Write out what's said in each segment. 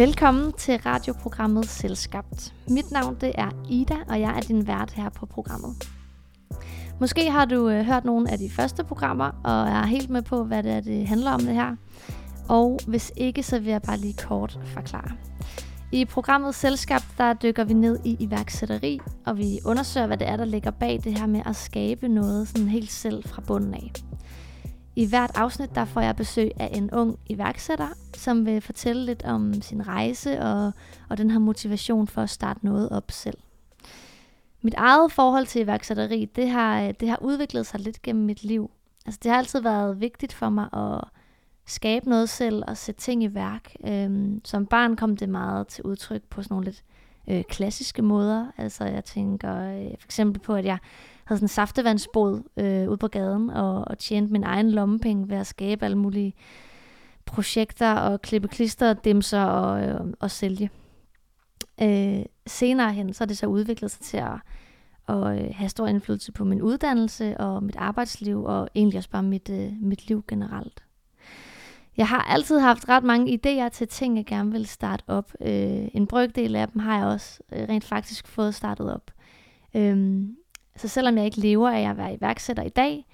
Velkommen til radioprogrammet Selskabt. Mit navn det er Ida, og jeg er din vært her på programmet. Måske har du øh, hørt nogle af de første programmer, og er helt med på, hvad det, er, det handler om det her. Og hvis ikke, så vil jeg bare lige kort forklare. I programmet Selskab, der dykker vi ned i iværksætteri, og vi undersøger, hvad det er, der ligger bag det her med at skabe noget sådan helt selv fra bunden af. I hvert afsnit, der får jeg besøg af en ung iværksætter, som vil fortælle lidt om sin rejse og, og den her motivation for at starte noget op selv. Mit eget forhold til iværksætteri, det har, det har udviklet sig lidt gennem mit liv. Altså, det har altid været vigtigt for mig at skabe noget selv og sætte ting i værk. Øhm, som barn kom det meget til udtryk på sådan nogle lidt øh, klassiske måder. Altså jeg tænker øh, for eksempel på, at jeg havde sådan en saftevandsbåd øh, ude på gaden og, og tjente min egen lommepenge ved at skabe alle mulige projekter og klippe klister, dimser og, øh, og sælge. Øh, senere hen, så er det så udviklet sig til at, at øh, have stor indflydelse på min uddannelse og mit arbejdsliv og egentlig også bare mit, øh, mit liv generelt. Jeg har altid haft ret mange idéer til ting, jeg gerne vil starte op. Øh, en brøkdel af dem har jeg også øh, rent faktisk fået startet op. Øhm, så selvom jeg ikke lever af at være iværksætter i dag,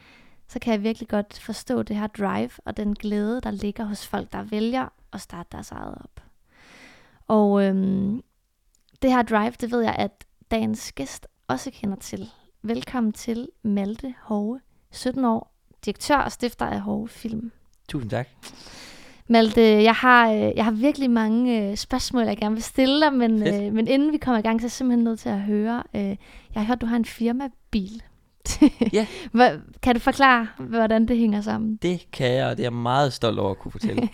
så kan jeg virkelig godt forstå det her drive og den glæde, der ligger hos folk, der vælger at starte deres eget op. Og øhm, det her drive, det ved jeg, at dagens gæst også kender til. Velkommen til Malte Hove, 17 år, direktør og stifter af Hove Film. Tusind tak. Malte, jeg har, øh, jeg har virkelig mange øh, spørgsmål, jeg gerne vil stille dig, men, øh, men inden vi kommer i gang, så er jeg simpelthen nødt til at høre. Øh, jeg har hørt, du har en firmabil. ja. Hvad, kan du forklare, hvordan det hænger sammen? Det kan jeg, og det er jeg meget stolt over at kunne fortælle.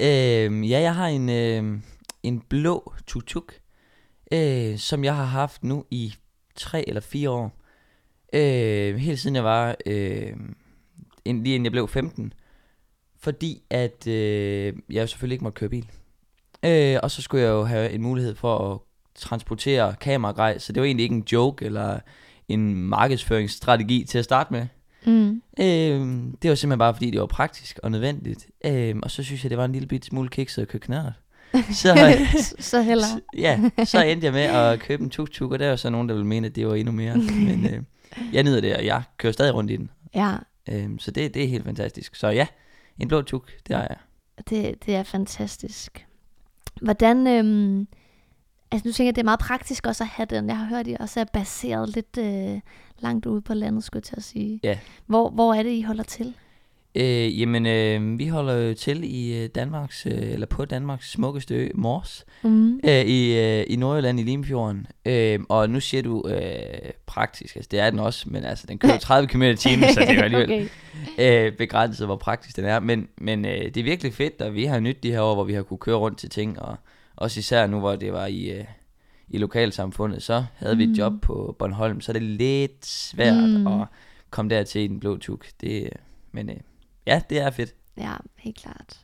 øhm, ja, jeg har en, øh, en blå tuk-tuk, øh, som jeg har haft nu i tre eller fire år. Øh, helt siden jeg var, øh, lige inden jeg blev 15 fordi at øh, jeg selvfølgelig ikke måtte køre bil. Øh, og så skulle jeg jo have en mulighed for at transportere kameragrej, så det var egentlig ikke en joke eller en markedsføringsstrategi til at starte med. Mm. Øh, det var simpelthen bare fordi, det var praktisk og nødvendigt. Øh, og så synes jeg, det var en lille bit smule kikset at køre knæret. Så, så heller. Ja, så endte jeg med at købe en tuk-tuk, og der var så nogen, der ville mene, at det var endnu mere. Men øh, jeg nyder det, og jeg kører stadig rundt i den. Ja. Øh, så det, det er helt fantastisk. Så ja, en blå tuk, det har jeg. Det, det er fantastisk. Hvordan, øhm, altså nu tænker jeg, det er meget praktisk også at have den. Jeg har hørt, at I også er baseret lidt øh, langt ude på landet, skulle jeg til at sige. Ja. Hvor, hvor er det, I holder til? Øh, jamen, øh, vi holder jo til i øh, Danmarks, øh, eller på Danmarks smukkeste ø, Mors, mm. øh, i, øh, i Nordjylland i Limfjorden. Øh, og nu siger du øh, praktisk, altså det er den også, men altså den kører 30 km i timen, så det er jo alligevel okay. øh, begrænset, hvor praktisk den er. Men, men øh, det er virkelig fedt, og vi har nyt de her år, hvor vi har kunne køre rundt til ting, og også især nu, hvor det var i... Øh, i lokalsamfundet, så havde mm. vi et mm. job på Bornholm, så er det lidt svært mm. at komme dertil i den blå tuk. Det, men øh, Ja, det er fedt. Ja, helt klart.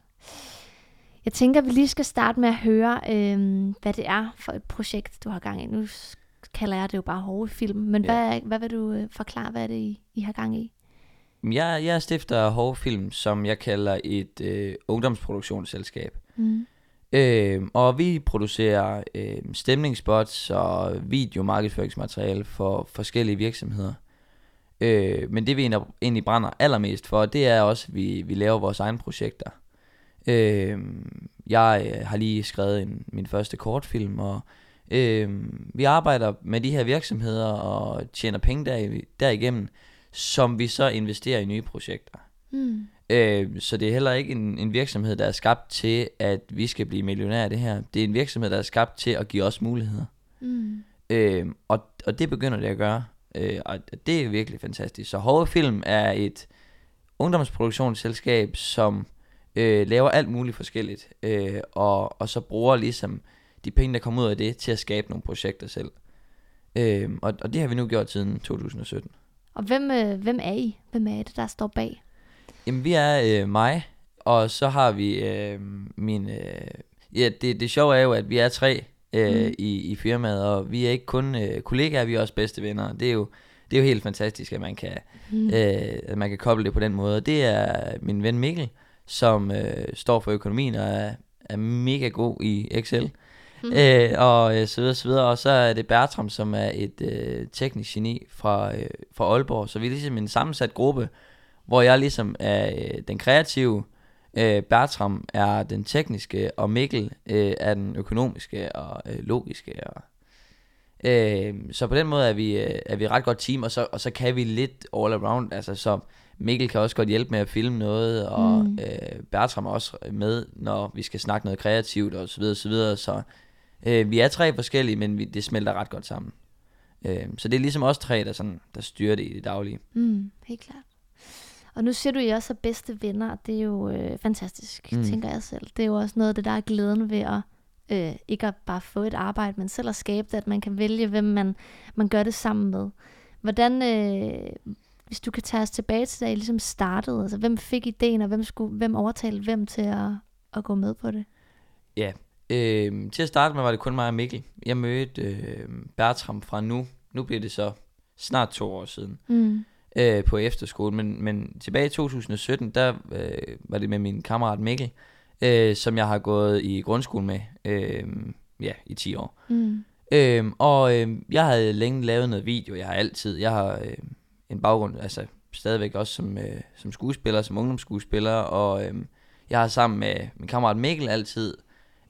Jeg tænker, vi lige skal starte med at høre, øh, hvad det er for et projekt, du har gang i. Nu kalder jeg det jo bare hårde film, men ja. hvad, hvad vil du øh, forklare, hvad det, I, I har gang i? Jeg, jeg stifter hårde film, som jeg kalder et øh, ungdomsproduktionsselskab. Mm. Øh, og vi producerer øh, stemningsspots og videomarkedsføringsmateriale for forskellige virksomheder. Øh, men det vi egentlig brænder allermest for, det er også, at vi, vi laver vores egne projekter. Øh, jeg øh, har lige skrevet en, min første kortfilm, og øh, vi arbejder med de her virksomheder og tjener penge der, derigennem, som vi så investerer i nye projekter. Mm. Øh, så det er heller ikke en, en virksomhed, der er skabt til, at vi skal blive millionærer af det her. Det er en virksomhed, der er skabt til at give os muligheder. Mm. Øh, og, og det begynder det at gøre. Øh, og det er virkelig fantastisk. Så Hårde Film er et ungdomsproduktionsselskab, som øh, laver alt muligt forskelligt, øh, og, og så bruger ligesom de penge, der kommer ud af det, til at skabe nogle projekter selv. Øh, og, og det har vi nu gjort siden 2017. Og hvem, øh, hvem er I? Hvem er det, der står bag? Jamen, vi er øh, mig, og så har vi øh, min... Øh, ja, det, det sjove er jo, at vi er tre øh, mm. i, i firmaet, og vi er ikke kun øh, kollegaer, vi er også bedste venner. Det er jo, det er jo helt fantastisk, at man kan, mm. øh, at man kan koble det på den måde. Det er min ven Mikkel, som øh, står for økonomien og er, er mega god i Excel. Mm. Øh, og øh, så videre, så videre. Og så er det Bertram, som er et øh, teknisk geni fra, øh, fra Aalborg. Så vi er ligesom en sammensat gruppe, hvor jeg ligesom er øh, den kreative, øh, Bertram er den tekniske, og Mikkel øh, er den økonomiske og øh, logiske. Og, øh, så på den måde er vi, øh, er vi ret godt team, og så, og så kan vi lidt all around. Altså, så Mikkel kan også godt hjælpe med at filme noget, og mm. øh, Bertram er også med, når vi skal snakke noget kreativt og så videre, så videre. Så øh, vi er tre forskellige, men vi, det smelter ret godt sammen. Øh, så det er ligesom os tre, der, sådan, der styrer det i det daglige. Mm, helt klart. Og nu siger du, at I også er bedste venner, det er jo øh, fantastisk, mm. tænker jeg selv. Det er jo også noget af det, der er glæden ved at øh, ikke at bare få et arbejde, men selv at skabe det, at man kan vælge, hvem man, man gør det sammen med. Hvordan, øh, hvis du kan tage os tilbage til, da I ligesom startede, altså hvem fik ideen, og hvem, skulle, hvem overtalte hvem til at, at gå med på det? Ja, øh, til at starte med var det kun mig og Mikkel. Jeg mødte øh, Bertram fra nu. Nu bliver det så snart to år siden. Mm øh, på efterskole. Men, men tilbage i 2017, der øh, var det med min kammerat Mikkel, øh, som jeg har gået i grundskole med øh, ja, i 10 år. Mm. Øh, og øh, jeg havde længe lavet noget video. Jeg har altid, jeg har øh, en baggrund, altså stadigvæk også som, øh, som skuespiller, som ungdomsskuespiller, og øh, jeg har sammen med min kammerat Mikkel altid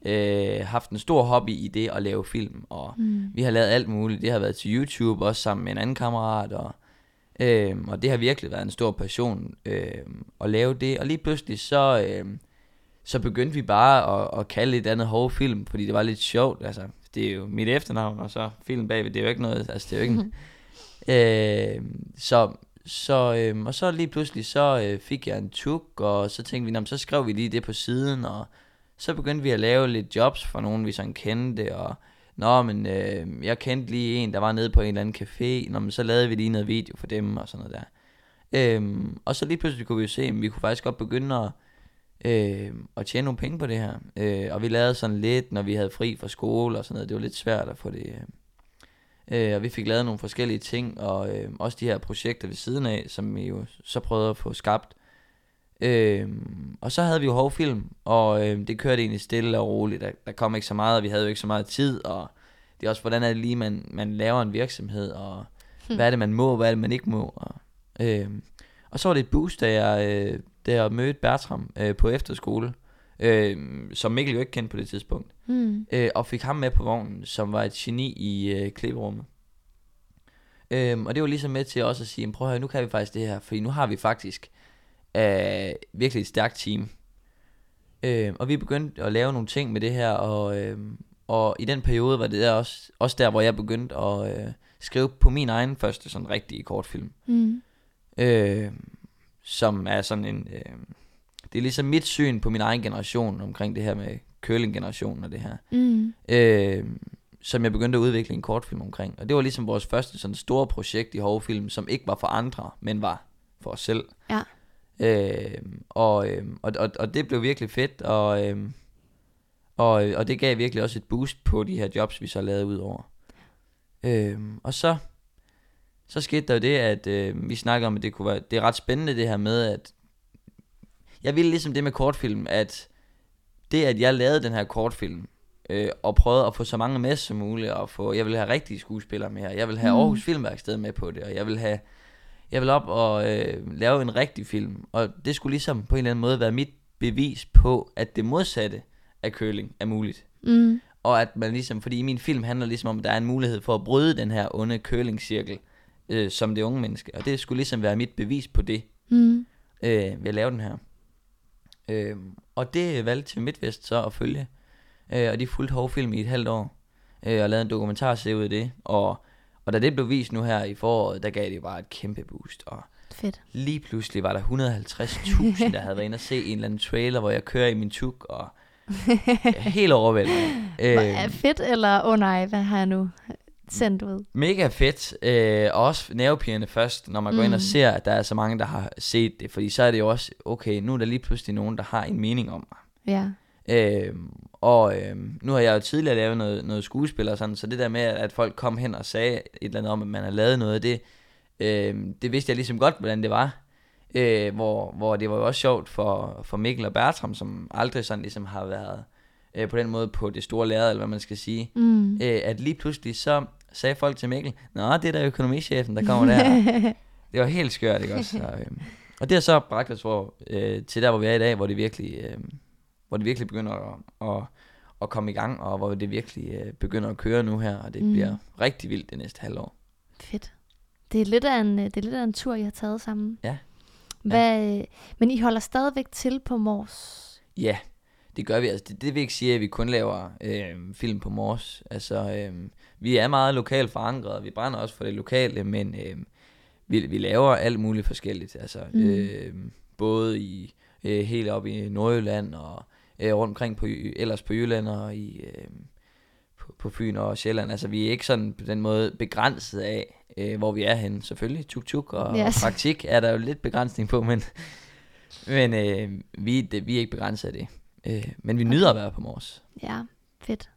øh, haft en stor hobby i det at lave film, og mm. vi har lavet alt muligt. Det har været til YouTube, også sammen med en anden kammerat, og Øh, og det har virkelig været en stor passion øh, at lave det. Og lige pludselig så, øh, så begyndte vi bare at, at kalde et andet hårde film, fordi det var lidt sjovt. Altså, det er jo mit efternavn, og så film bagved, det er jo ikke noget, altså det er jo ikke... øh, så, så, øh, og så lige pludselig, så øh, fik jeg en tuk, og så tænkte vi, så skrev vi lige det på siden, og så begyndte vi at lave lidt jobs for nogen, vi sådan kendte, og Nå, men øh, jeg kendte lige en, der var nede på en eller anden café. Nå, men så lavede vi lige noget video for dem og sådan noget der. Øhm, og så lige pludselig kunne vi jo se, at vi kunne faktisk godt begynde at, øh, at tjene nogle penge på det her. Øh, og vi lavede sådan lidt, når vi havde fri fra skole og sådan noget. Det var lidt svært at få det... Øh, øh og vi fik lavet nogle forskellige ting, og øh, også de her projekter ved siden af, som vi jo så prøvede at få skabt. Øh, og så havde vi jo hårdfilm, og øh, det kørte egentlig stille og roligt. Der, der kom ikke så meget, og vi havde jo ikke så meget tid, og det er også, hvordan er det lige, man, man laver en virksomhed, og hmm. hvad er det, man må, hvad er det, man ikke må. Og, øh, og så var det et boost, da jeg, øh, da jeg mødte Bertram øh, på efterskole, øh, som Mikkel jo ikke kendte på det tidspunkt, hmm. øh, og fik ham med på vognen, som var et geni i øh, klipperummet. Øh, og det var ligesom med til også at sige, prøv at høre, nu kan vi faktisk det her, fordi nu har vi faktisk er virkelig et stærkt team. Øh, og vi begyndte at lave nogle ting med det her, og, øh, og i den periode var det der også, også der, hvor jeg begyndte at øh, skrive på min egen første sådan rigtige kortfilm. Mm. Øh, som er sådan en... Øh, det er ligesom mit syn på min egen generation omkring det her med curling-generationen og det her. Mm. Øh, som jeg begyndte at udvikle en kortfilm omkring. Og det var ligesom vores første sådan store projekt i hårdfilm, som ikke var for andre, men var for os selv. Ja. Øh, og, øh, og, og, og det blev virkelig fedt, og, øh, og, og det gav virkelig også et boost på de her jobs, vi så lavede ud over. Øh, og så, så skete der jo det, at øh, vi snakker om, at det kunne være, det er ret spændende det her med, at jeg ville ligesom det med kortfilm, at det, at jeg lavede den her kortfilm, øh, og prøvede at få så mange med som muligt, og få, jeg vil have rigtige skuespillere med her, jeg vil have mm. Aarhus Filmværksted med på det, og jeg vil have jeg vil op og øh, lave en rigtig film. Og det skulle ligesom på en eller anden måde være mit bevis på, at det modsatte af køling er muligt. Mm. Og at man ligesom, fordi i min film handler ligesom om, at der er en mulighed for at bryde den her onde kølingscirkel, øh, som det unge menneske. Og det skulle ligesom være mit bevis på det, mm. øh, ved at lave den her. Øh, og det valgte til MidtVest så at følge. Øh, og de fulgte hårdfilm i et halvt år. Øh, og lavede en dokumentar ud af det. Og og da det blev vist nu her i foråret, der gav det bare et kæmpe boost. Og Fedt. lige pludselig var der 150.000, der havde været inde og se en eller anden trailer, hvor jeg kører i min tuk, og helt overvældende. er øhm. fedt, eller åh oh nej, hvad har jeg nu sendt ud? Mega fedt, øh, og også nervepirrende først, når man mm. går ind og mm. ser, at der er så mange, der har set det, fordi så er det jo også, okay, nu er der lige pludselig nogen, der har en mening om mig. Ja. Øh, og øh, nu har jeg jo tidligere lavet noget, noget skuespil og sådan, så det der med, at folk kom hen og sagde et eller andet om, at man har lavet noget af det, øh, det vidste jeg ligesom godt, hvordan det var. Øh, hvor, hvor det var jo også sjovt for, for Mikkel og Bertram, som aldrig sådan ligesom har været øh, på den måde på det store lærred, eller hvad man skal sige. Mm. Øh, at lige pludselig så sagde folk til Mikkel, Nå, det er der økonomichefen, der kommer der. det var helt skørt, ikke også? Så, øh, og det har så bragt os hvor, øh, til der, hvor vi er i dag, hvor det virkelig, øh, hvor det virkelig begynder at, at, at komme i gang, og hvor det virkelig øh, begynder at køre nu her, og det Mm. bliver rigtig vildt det næste halvår. Fedt. Det er lidt af en, øh, det er lidt af en tur, I har taget sammen. Ja. Hvad, ja. Men I holder stadigvæk til på Mors. Ja, det gør vi. Altså, det, det vil ikke sige, at vi kun laver øh, film på Mors. Altså, øh, vi er meget lokalt forankret, vi brænder også for det lokale, men øh, vi, vi laver alt muligt forskelligt. Altså, mm. øh, både i øh, helt op i Nordjylland og øh, rundt omkring på, ellers på Jylland og i, øh, på, på Fyn og Sjælland. Altså, vi er ikke sådan på den måde begrænset af, øh, hvor vi er henne. Selvfølgelig, tuk-tuk og Yes. praktik er der jo lidt begrænsning på, men, men øh, vi, det, vi er ikke begrænset af det. Øh, men vi nyder at være på Mors. Ja, fedt.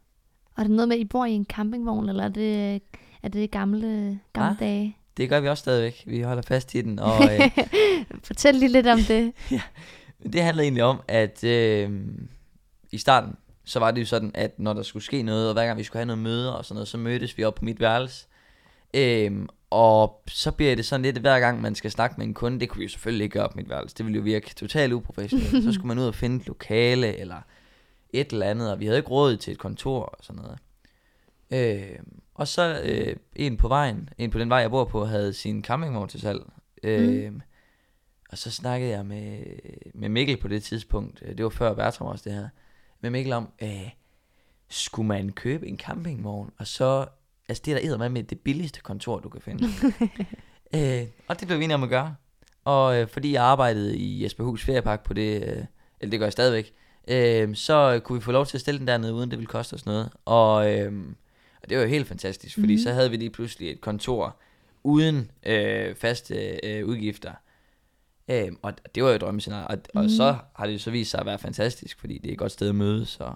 Og er det noget med, at I bor i en campingvogn, eller er det, er det gamle, gamle Ah. dage? Det gør vi også stadigvæk. Vi holder fast i den. Og øh, Fortæl lige lidt om det. det handler egentlig om, at øh, i starten, så var det jo sådan, at når der skulle ske noget, og hver gang vi skulle have noget møder og sådan noget, så mødtes vi op på mit værelse. Øhm, og så bliver det sådan lidt, hver gang man skal snakke med en kunde, det kunne vi jo selvfølgelig ikke gøre på mit værelse. Det ville jo virke totalt uprofessionelt. så skulle man ud og finde et lokale, eller et eller andet, og vi havde ikke råd til et kontor og sådan noget. Øhm, og så øh, en på vejen, en på den vej, jeg bor på, havde sin campingvogn til salg. Øhm, Og så snakkede jeg med, med Mikkel på det tidspunkt, øh, det var før Bertram også det her, med Mikkel om, øh, skulle man købe en campingvogn, og så, altså det er der eddermame med det billigste kontor, du kan finde. øh, og det blev vi enige om at gøre. Og øh, fordi jeg arbejdede i Jesperhus Feriepark på det, øh, eller det gør jeg stadigvæk, øh, så kunne vi få lov til at stille den dernede, uden det ville koste os noget. Og, øh, og det var jo helt fantastisk, fordi Mhm. mm-hmm. så havde vi lige pludselig et kontor uden øh, faste øh, udgifter. Øhm, og det var jo drømmescenarie, og, og Mhm. så har det jo så vist sig at være fantastisk, fordi det er et godt sted at mødes, og,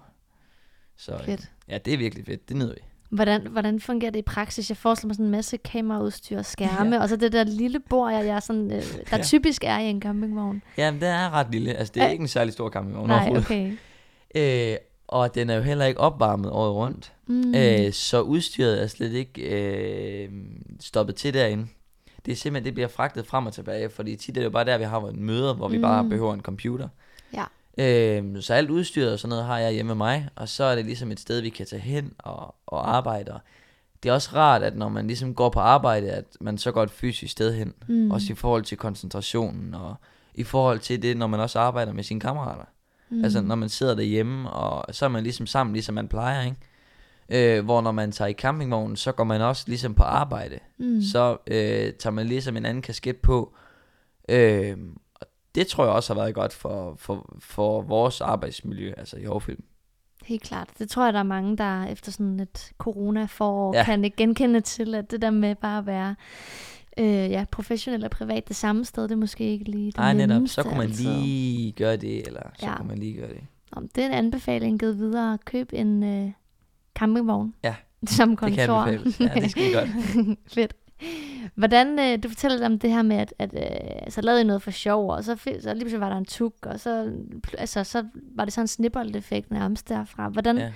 så øh, Fedt. ja, det er virkelig fedt, det nyder vi. Hvordan, hvordan fungerer det i praksis? Jeg forestiller mig sådan en masse kameraudstyr og skærme, ja. og så det der lille bord, jeg, jeg er sådan, øh, der Ja. typisk er i en campingvogn. Jamen, den er ret lille, altså det er Ja. ikke en særlig stor campingvogn Nej, okay. Øh, og den er jo heller ikke opvarmet året rundt, mm. øh, så udstyret er slet ikke øh, stoppet til derinde. Det er simpelthen, det bliver fragtet frem og tilbage, fordi tit er det jo bare der, vi har en møder, hvor vi Mm. bare behøver en computer. Ja. Øh, så alt udstyret og sådan noget har jeg hjemme med mig, og så er det ligesom et sted, vi kan tage hen og, og arbejde. Og det er også rart, at når man ligesom går på arbejde, at man så går et fysisk sted hen. Mm. Også i forhold til koncentrationen, og i forhold til det, når man også arbejder med sine kammerater. mm. Mm. Altså når man sidder derhjemme, og så er man ligesom sammen, ligesom man plejer, ikke? Øh, hvor når man tager i campingvognen, så går man også ligesom på arbejde. mm. Så øh, tager man ligesom en anden kasket på. Øh, og det tror jeg også har været godt for, for, for vores arbejdsmiljø, altså i Aarhus Helt klart. Det tror jeg, der er mange, der efter sådan et corona-forår ja. Kan ikke genkende til, at det der med bare at være øh, ja, professionel og privat det samme sted, det er måske ikke lige det Nej, netop. Så kunne man altid. lige gøre det, eller så ja. kunne man lige gøre det. Om det er en anbefaling givet videre. Køb en øh, campingvogn Ja, som Det kontor. kan anbefales. Ja, det skal I godt. Fedt. Hvordan, øh, du fortæller om det her med, at, at øh, så lavede I noget for sjov, og så, så lige pludselig var der en tuk, og så, altså, så var det sådan en snibbold-effekt nærmest derfra. Hvordan, ja. Ja.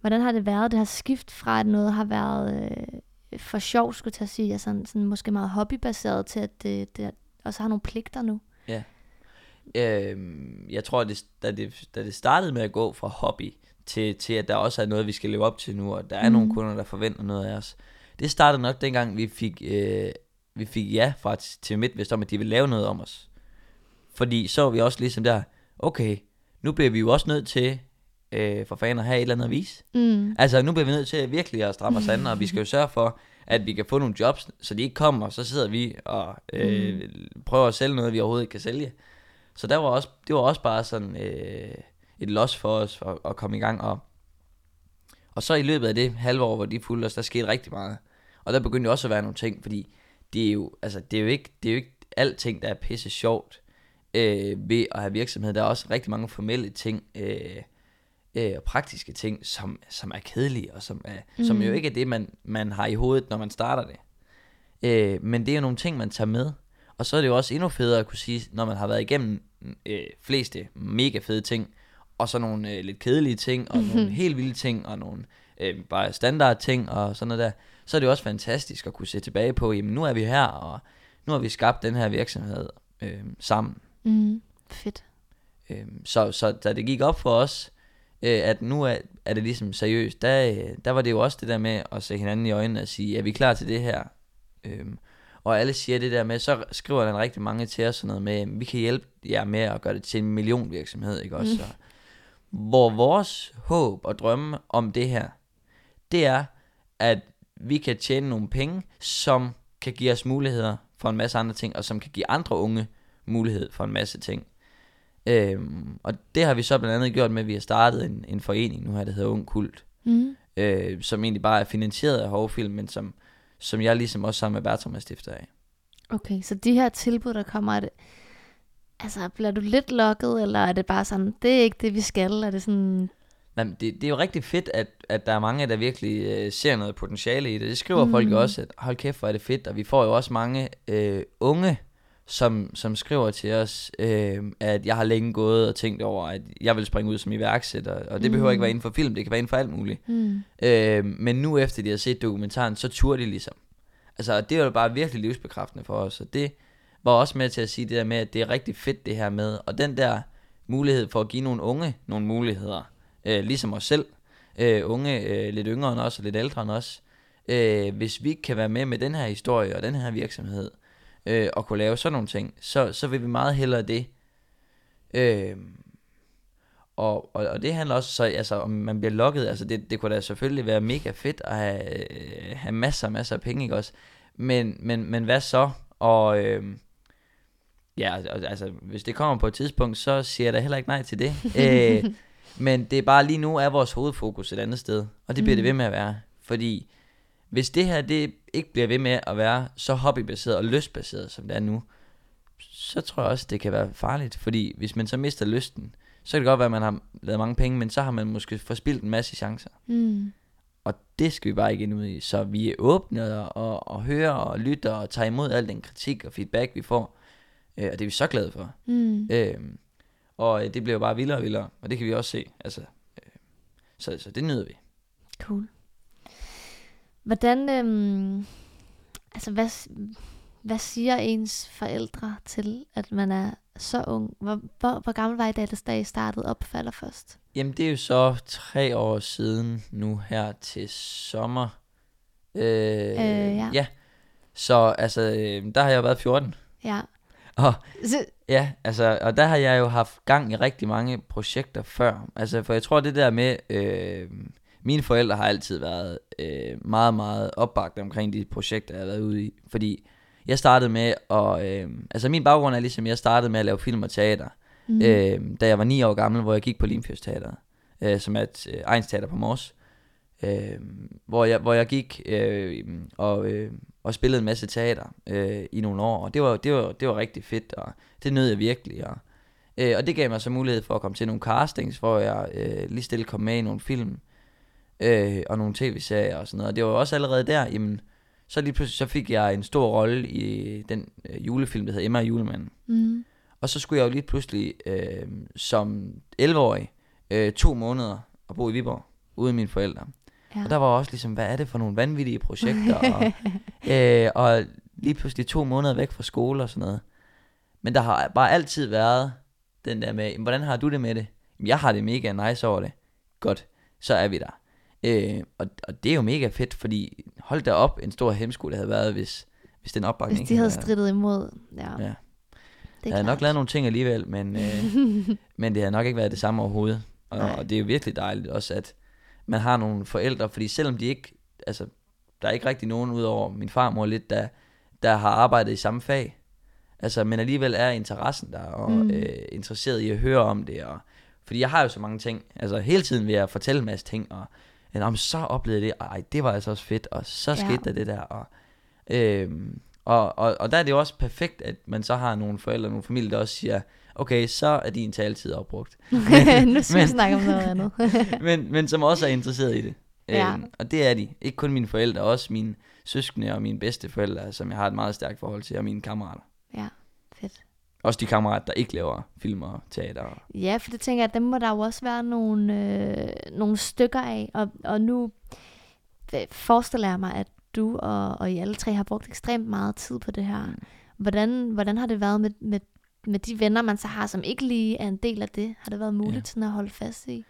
hvordan har det været, det her skift fra, at noget har været øh, for sjov, skulle jeg sige, altså sådan, sådan måske meget hobbybaseret, til at det, det også har nogle pligter nu? Øhm, jeg tror, at det, da, det, da det startede med at gå fra hobby til, til at der også er noget, vi skal leve op til nu, og der er mm. Nogle kunder, der forventer noget af os. Det startede nok dengang, vi fik, øh, vi fik ja fra til MidtVest om, at de ville lave noget om os. Fordi så var vi også ligesom der, okay, nu bliver vi jo også nødt til, øh, for fanden at have et eller andet at vise. Mm. Altså, nu bliver vi nødt til at virkelig at stramme os an, og vi skal jo sørge for, at vi kan få nogle jobs, så de ikke kommer, så sidder vi og øh, prøver at sælge noget, vi overhovedet ikke kan sælge. Så der var også, det var også bare sådan øh, et loss for os for at komme i gang. Og, og så i løbet af det halve år, hvor de fulgte os, der skete rigtig meget. Og der begyndte jo også at være nogle ting, fordi det er jo, altså, det er jo, ikke, det er jo ikke alting, der er pisse sjovt øh, ved at have virksomhed. Der er også rigtig mange formelle ting, øh, øh, og praktiske ting, som, som er kedelige, og som, er, mm. som jo ikke er det, man, man har i hovedet, når man starter det. Øh, men det er jo nogle ting, man tager med. Og så er det jo også endnu federe at kunne sige, når man har været igennem øh, fleste mega fede ting, og så nogle øh, lidt kedelige ting, og nogle helt vilde ting, og nogle øh, bare standard ting, og sådan noget der, så er det også fantastisk at kunne se tilbage på, jamen nu er vi her, og nu har vi skabt den her virksomhed øh, sammen. Mm. Fedt. Øh, så, så da det gik op for os, øh, at nu er, er det ligesom seriøst, der, øh, der var det jo også det der med at se hinanden i øjnene og sige, er vi klar til det her? Øh, og alle siger det der med, så skriver der rigtig mange til os sådan noget med, vi kan hjælpe jer med at gøre det til en million virksomhed, ikke også? Mm. Hvor vores håb og drømme om det her, det er, at vi kan tjene nogle penge, som kan give os muligheder for en masse andre ting, og som kan give andre unge mulighed for en masse ting. Øhm, og det har vi så blandt andet gjort med, at vi har startet en, en forening nu her, der hedder Ung Kult, mm. øh, som egentlig bare er finansieret af Hovfilm, men som, som jeg ligesom også sammen med Bertram er stifter af. Okay, så de her tilbud, der kommer, er det, altså bliver du lidt lukket, eller er det bare sådan, det er ikke det, vi skal? Er det sådan... Nej, det, det er jo rigtig fedt, at, at der er mange, der virkelig øh, ser noget potentiale i det. Det skriver mm. folk også, at hold kæft, hvor er det fedt. Og vi får jo også mange øh, unge, som, som skriver til os, øh, at jeg har længe gået og tænkt over, at jeg vil springe ud som iværksætter. Og det mm. behøver ikke være inden for film, det kan være inden for alt muligt. Mm. Øh, men nu efter de har set dokumentaren, så turde de ligesom. Altså, det var jo bare virkelig livsbekræftende for os. Og det var også med til at sige det der med, at det er rigtig fedt det her med. Og den der mulighed for at give nogle unge nogle muligheder, øh, ligesom os selv, øh, unge øh, lidt yngre end os og lidt ældre end os, øh, hvis vi kan være med med den her historie og den her virksomhed, øh, og kunne lave sådan nogle ting, så, så vil vi meget hellere det. Øh, og, og, og det handler også så, altså, om man bliver lukket, altså det, det kunne da selvfølgelig være mega fedt at have, øh, have masser og masser af penge, ikke også? Men, men, men hvad så? Og øh, ja, altså hvis det kommer på et tidspunkt, så siger jeg da heller ikke nej til det. øh, men det er bare lige nu er vores hovedfokus et andet sted, og det bliver mm. det ved med at være. Fordi hvis det her det ikke bliver ved med at være så hobbybaseret og lystbaseret, som det er nu, så tror jeg også, det kan være farligt. Fordi hvis man så mister lysten, så kan det godt være, at man har lavet mange penge, men så har man måske forspildt en masse chancer. Mm. Og det skal vi bare ikke ind ud i. Så vi er åbne og, og, og hører og lytter og tager imod al den kritik og feedback, vi får. Øh, og det er vi så glade for. Mm. Øh, og det bliver jo bare vildere og vildere, og det kan vi også se. Altså, øh, så, så det nyder vi. Cool. Hvordan, øhm, altså hvad, hvad siger ens forældre til, at man er så ung? Hvor, hvor, hvor gammel var I, da I startede op for først? Jamen, det er jo så tre år siden nu her til sommer. Øh, øh, ja. ja. Så altså, øh, der har jeg været 14. Ja. Og. Ja, altså, og der har jeg jo haft gang i rigtig mange projekter før. Altså, for jeg tror, det der med... Øh, mine forældre har altid været øh, meget, meget opbagt omkring de projekter, jeg har været ude i. Fordi jeg startede med at... Øh, altså min baggrund er ligesom, jeg startede med at lave film og teater, mm. øh, da jeg var 9 år gammel, hvor jeg gik på Limfjords Teater, øh, som er et øh, egensteater på Mors. Øh, hvor, jeg, hvor jeg gik øh, og, øh, og spillede en masse teater øh, i nogle år, og det var, det, var, det var rigtig fedt, og det nød jeg virkelig. Og, øh, og det gav mig så mulighed for at komme til nogle castings, hvor jeg øh, lige stille kom med i nogle film, øh, og nogle tv-serier og sådan noget. Og det var også allerede der, jamen, så lige pludselig så fik jeg en stor rolle i den øh, julefilm, der hedder Emma Julemanden. Mm. Og så skulle jeg jo lige pludselig øh, som 11-årig øh, to måneder og bo i Viborg, uden mine forældre. Ja. Og der var også ligesom, hvad er det for nogle vanvittige projekter? og, øh, og lige pludselig to måneder væk fra skole og sådan noget. Men der har bare altid været den der med, hvordan har du det med det? Jeg har det mega nice over det. Godt, så er vi der. Øh, og, og det er jo mega fedt, fordi hold da op, en stor hemsko, det havde været, hvis, hvis den opbakning Hvis de havde strittet imod, ja. ja. Det jeg havde nok lavet nogle ting alligevel, men, øh, men det havde nok ikke været det samme overhovedet. Og, og det er jo virkelig dejligt også, at man har nogle forældre, fordi selvom de ikke, altså, der er ikke rigtig nogen udover min farmor lidt, der, der har arbejdet i samme fag. Altså, men alligevel er interessen der, og mm. øh, interesseret i at høre om det, og, fordi jeg har jo så mange ting, altså hele tiden vil jeg fortælle en masse ting, og om så oplevede det, ej, det var altså også fedt, og så ja. skete der det der, og, øhm, og, og, og der er det jo også perfekt, at man så har nogle forældre, nogle familier, der også siger, okay, så er din taletid opbrugt. nu skal vi snakke om noget andet. men, men som også er interesseret i det. Ja. Øhm, og det er de. Ikke kun mine forældre, også mine søskende og mine bedste forældre, som jeg har et meget stærkt forhold til, og mine kammerater. Ja, fedt. også de kammerater, der ikke laver film og teater. Ja, for det tænker jeg, dem må der jo også være nogle, øh, nogle stykker af. Og, og nu øh, forestiller jeg mig, at du og, og I alle tre har brugt ekstremt meget tid på det her. Hvordan, hvordan har det været med, med, med de venner, man så har, som ikke lige er en del af det? Har det været muligt ja. sådan at holde fast i?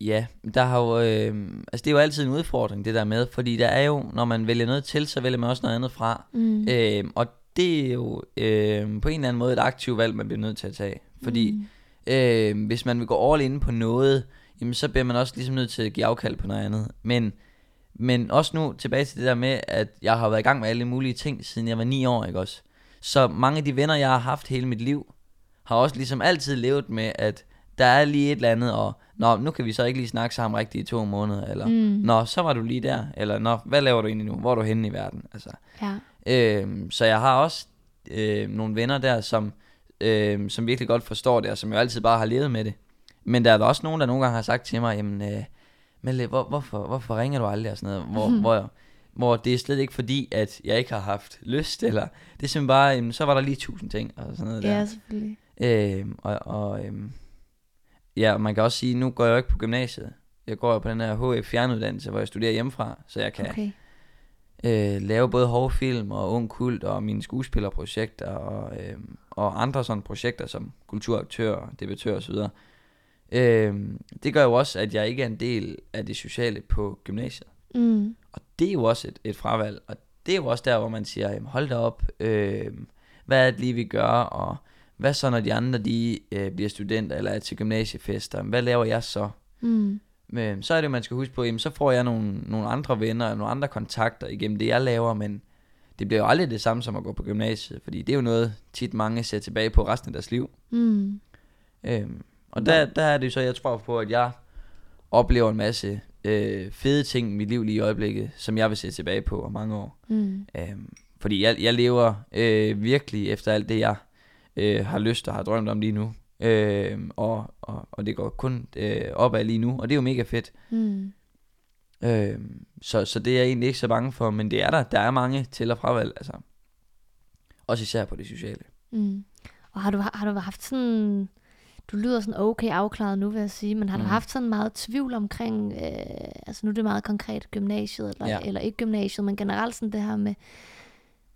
Ja, der har jo, øh, altså det er jo altid en udfordring, det der med, fordi der er jo, når man vælger noget til, så vælger man også noget andet fra. Mm. Øh, og det er jo øh, på en eller anden måde et aktivt valg, man bliver nødt til at tage. Fordi mm. øh, hvis man vil gå all in på noget, jamen så bliver man også ligesom nødt til at give afkald på noget andet. Men, men også nu tilbage til det der med, at jeg har været i gang med alle mulige ting, siden jeg var 9 år, ikke også? Så mange af de venner, jeg har haft hele mit liv, har også ligesom altid levet med, at der er lige et eller andet, og nå, nu kan vi så ikke lige snakke sammen rigtigt i to måneder, eller mm. nå, så var du lige der, eller nå, hvad laver du egentlig nu, hvor er du henne i verden, altså. Ja. Øh, så jeg har også øh, nogle venner der, som, øh, som virkelig godt forstår det, og som jo altid bare har levet med det. Men der er der også nogen, der nogle gange har sagt til mig, jamen, øh, Melle, hvor, hvorfor, hvorfor ringer du aldrig, og sådan noget, hvor, mm. hvor, hvor det er slet ikke fordi, at jeg ikke har haft lyst, eller det er simpelthen bare, jamen, så var der lige tusind ting, og sådan noget der. Ja, selvfølgelig. Øh, og, og øh, ja, man kan også sige, nu går jeg jo ikke på gymnasiet. Jeg går jo på den her HF fjernuddannelse, hvor jeg studerer hjemmefra, så jeg kan okay. øh, lave både hårdfilm og ung kult og mine skuespillerprojekter og, øh, og andre sådan projekter som kulturaktør, debattør osv. Øh, det gør jo også, at jeg ikke er en del af det sociale på gymnasiet. Mm. Og det er jo også et, et fravalg, og det er jo også der, hvor man siger, jamen, hold da op, øh, hvad er det lige, vi gør, og hvad så, når de andre de, øh, bliver studenter eller er til gymnasiefester? Hvad laver jeg så? Mm. Men så er det, man skal huske på, jamen, så får jeg nogle, nogle andre venner og nogle andre kontakter igennem det, jeg laver, men det bliver jo aldrig det samme som at gå på gymnasiet, fordi det er jo noget, tit mange ser tilbage på resten af deres liv. Mm. Øhm, og der, der er det jo så, jeg tror på, at jeg oplever en masse øh, fede ting i mit liv lige i øjeblikket, som jeg vil se tilbage på om mange år. Mm. Øhm, fordi jeg, jeg lever øh, virkelig efter alt det, jeg øh, har lyst og har drømt om lige nu. Øh, og, og, og det går kun øh, opad lige nu, og det er jo mega fedt. Mm. Øh, så, så det er jeg egentlig ikke så bange for, men det er der. Der er mange til og fravalg, altså. Også især på det sociale. Mm. Og har du, har du haft sådan... Du lyder sådan okay afklaret nu, vil jeg sige, men har mm. du haft sådan meget tvivl omkring, øh, altså nu er det meget konkret gymnasiet, eller, ja. eller ikke gymnasiet, men generelt sådan det her med,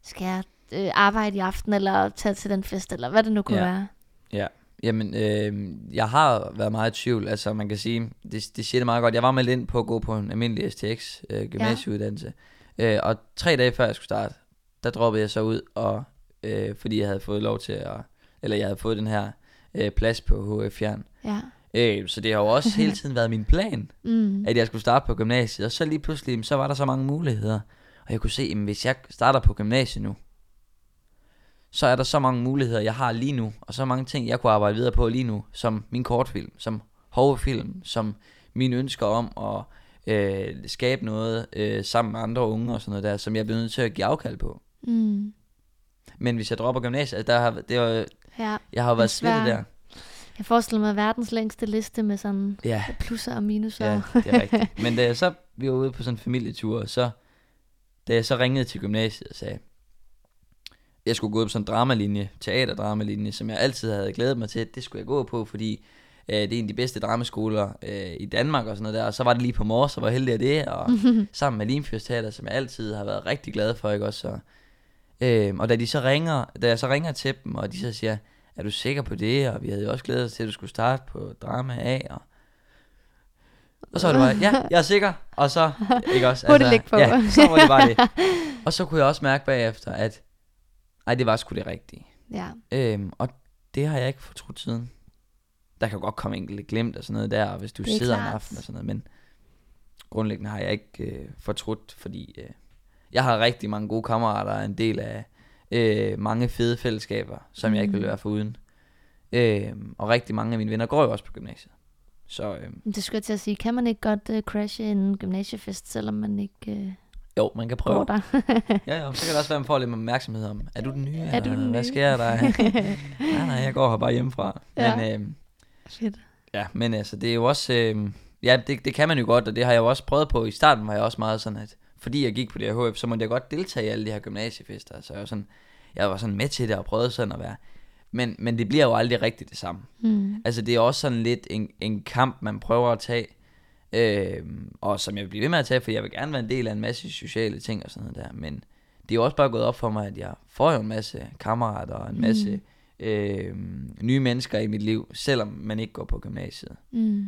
skal jeg øh, arbejde i aften, eller tage til den fest, eller hvad det nu kunne ja. være. Ja, jamen, øh, jeg har været meget i tvivl, altså man kan sige, det, det siger det meget godt, jeg var med ind på at gå på en almindelig STX øh, gymnasieuddannelse, ja. øh, og tre dage før jeg skulle starte, der droppede jeg så ud, og øh, fordi jeg havde fået lov til at, eller jeg havde fået den her øh, plads på HF Fjern. Ja. Øh, så det har jo også hele tiden været min plan, mm. at jeg skulle starte på gymnasiet, og så lige pludselig, så var der så mange muligheder, og jeg kunne se, at hvis jeg starter på gymnasiet nu, så er der så mange muligheder, jeg har lige nu, og så mange ting, jeg kunne arbejde videre på lige nu, som min kortfilm, som hovefilm, som mine ønsker om at øh, skabe noget øh, sammen med andre unge og sådan noget der, som jeg bliver nødt til at give afkald på. Mm. Men hvis jeg dropper gymnasiet, der har, det var, ja, jeg har været svært der. Jeg forestiller mig verdens længste liste med sådan ja. plusser og minuser. Ja, det er rigtigt. Men da jeg så, vi var ude på sådan en familietur, så da jeg så ringede til gymnasiet og sagde, jeg skulle gå på sådan en dramalinje, teaterdramalinje, som jeg altid havde glædet mig til, det skulle jeg gå på, fordi øh, det er en af de bedste dramaskoler øh, i Danmark og sådan noget der, og så var det lige på mors, og var heldig af det, og sammen med Limfjords Teater, som jeg altid har været rigtig glad for, ikke også, så, øh, og da de så ringer, da jeg så ringer til dem, og de så siger, er du sikker på det, og vi havde jo også glædet os til, at du skulle starte på drama A, og og så var det bare, ja, jeg er sikker. Og så, ikke også? Altså, på. Ja, så var det bare det. Og så kunne jeg også mærke bagefter, at ej, det var sgu det rigtige. Ja. Øhm, og det har jeg ikke fortrudt siden. Der kan godt komme enkelte glemt og sådan noget der, hvis du sidder klart. en aften og sådan noget, men grundlæggende har jeg ikke øh, fortrudt, fordi øh, jeg har rigtig mange gode kammerater, og en del af øh, mange fede fællesskaber, som mm. jeg ikke vil mm. være uden. Øh, og rigtig mange af mine venner går jo også på gymnasiet. Så, øh, det skulle jeg til at sige, kan man ikke godt øh, crashe en gymnasiefest, selvom man ikke... Øh jo, man kan prøve. der. ja, jo, så kan det også være, at man får lidt opmærksomhed om, er du den nye? Er du den nye? Hvad sker der? nej, nej, jeg går her bare hjemmefra. Ja. Men, øh, Shit. Ja, men altså, det er jo også, øh, ja, det, det kan man jo godt, og det har jeg jo også prøvet på. I starten var jeg også meget sådan, at fordi jeg gik på det her HF, så måtte jeg godt deltage i alle de her gymnasiefester. Så jeg var, sådan, jeg var sådan med til det og prøvede sådan at være, Men, men det bliver jo aldrig rigtigt det samme. Mm. Altså det er også sådan lidt en, en kamp, man prøver at tage, øh, og som jeg vil blive ved med at tage, for jeg vil gerne være en del af en masse sociale ting og sådan noget der, men det er jo også bare gået op for mig, at jeg får jo en masse kammerater og en masse mm. øh, nye mennesker i mit liv, selvom man ikke går på gymnasiet. Mm.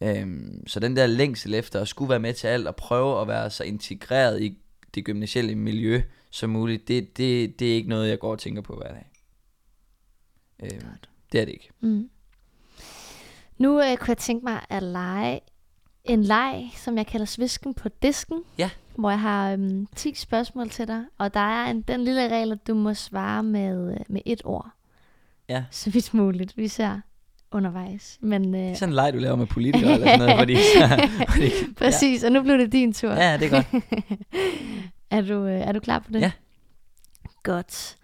Øhm, så den der længsel efter at skulle være med til alt og prøve at være så integreret i det gymnasielle miljø som muligt, det, det, det er ikke noget, jeg går og tænker på hver dag. Øhm, det er det ikke. Mm. Nu øh, kunne jeg tænke mig at lege en leg, som jeg kalder Svisken på disken. Ja. Hvor jeg har øhm, 10 spørgsmål til dig, og der er en, den lille regel, at du må svare med, øh, med et ord. Ja. Så vidt muligt. Vi ser undervejs. Men, øh, Det er sådan en leg, du laver med politikere eller sådan noget, fordi, fordi præcis, og nu blev det din tur. Ja, ja, det er godt. er, du, øh, er du klar på det? Ja. Godt.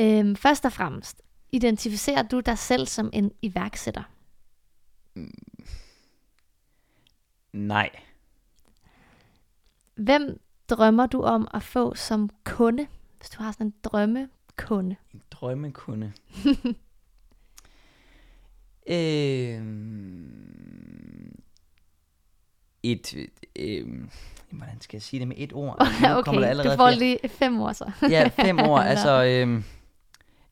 Øhm, først og fremmest, identificerer du dig selv som en iværksætter? Nej. Hvem drømmer du om at få som kunde, hvis du har sådan en drømmekunde? En drømmekunde. øhm, et, øhm, hvordan skal jeg sige det med et ord? Altså, nu kommer der okay, du allerede får flere. lige fem år så. Ja, fem år. Nå. altså, øhm,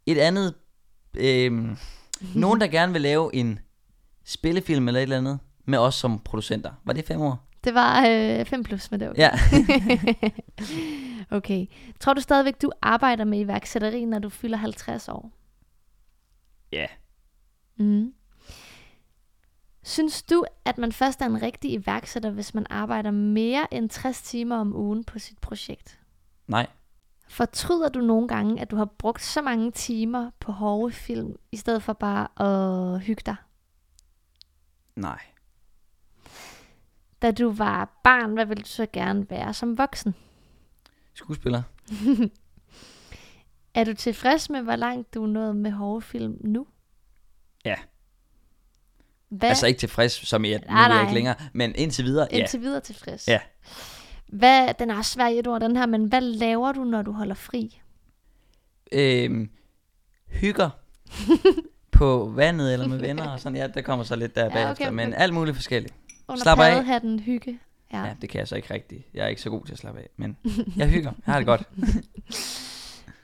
et andet... Øhm, nogen, der gerne vil lave en spillefilm eller et eller andet, med os som producenter. Var det fem år? Det var øh, 5 plus, men det var okay. Ja. okay. Tror du stadigvæk, du arbejder med iværksætteri, når du fylder 50 år? Ja. Mm. Synes du, at man først er en rigtig iværksætter, hvis man arbejder mere end 60 timer om ugen på sit projekt? Nej. Fortryder du nogle gange, at du har brugt så mange timer på hårde film, i stedet for bare at hygge dig? Nej. Da du var barn, hvad ville du så gerne være som voksen? Skuespiller? Er du tilfreds med, hvor langt du er nået med hårde film nu? Ja. Hvad? Altså ikke tilfreds, som i at nu Nej, er jeg ikke længere, men indtil videre, ja. Indtil videre tilfreds. Ja. Hvad, den er også svær i et ord, den her, men hvad laver du, når du holder fri? Øhm, hygger på vandet eller med venner og sådan. Ja, der kommer så lidt der Ja, ja, okay, bagefter, men okay. alt muligt forskelligt. Under Slap af. paddehatten hygge. Ja. Ja. ja, det kan jeg så ikke rigtigt. Jeg er ikke så god til at slappe af, men jeg hygger. Jeg har det godt.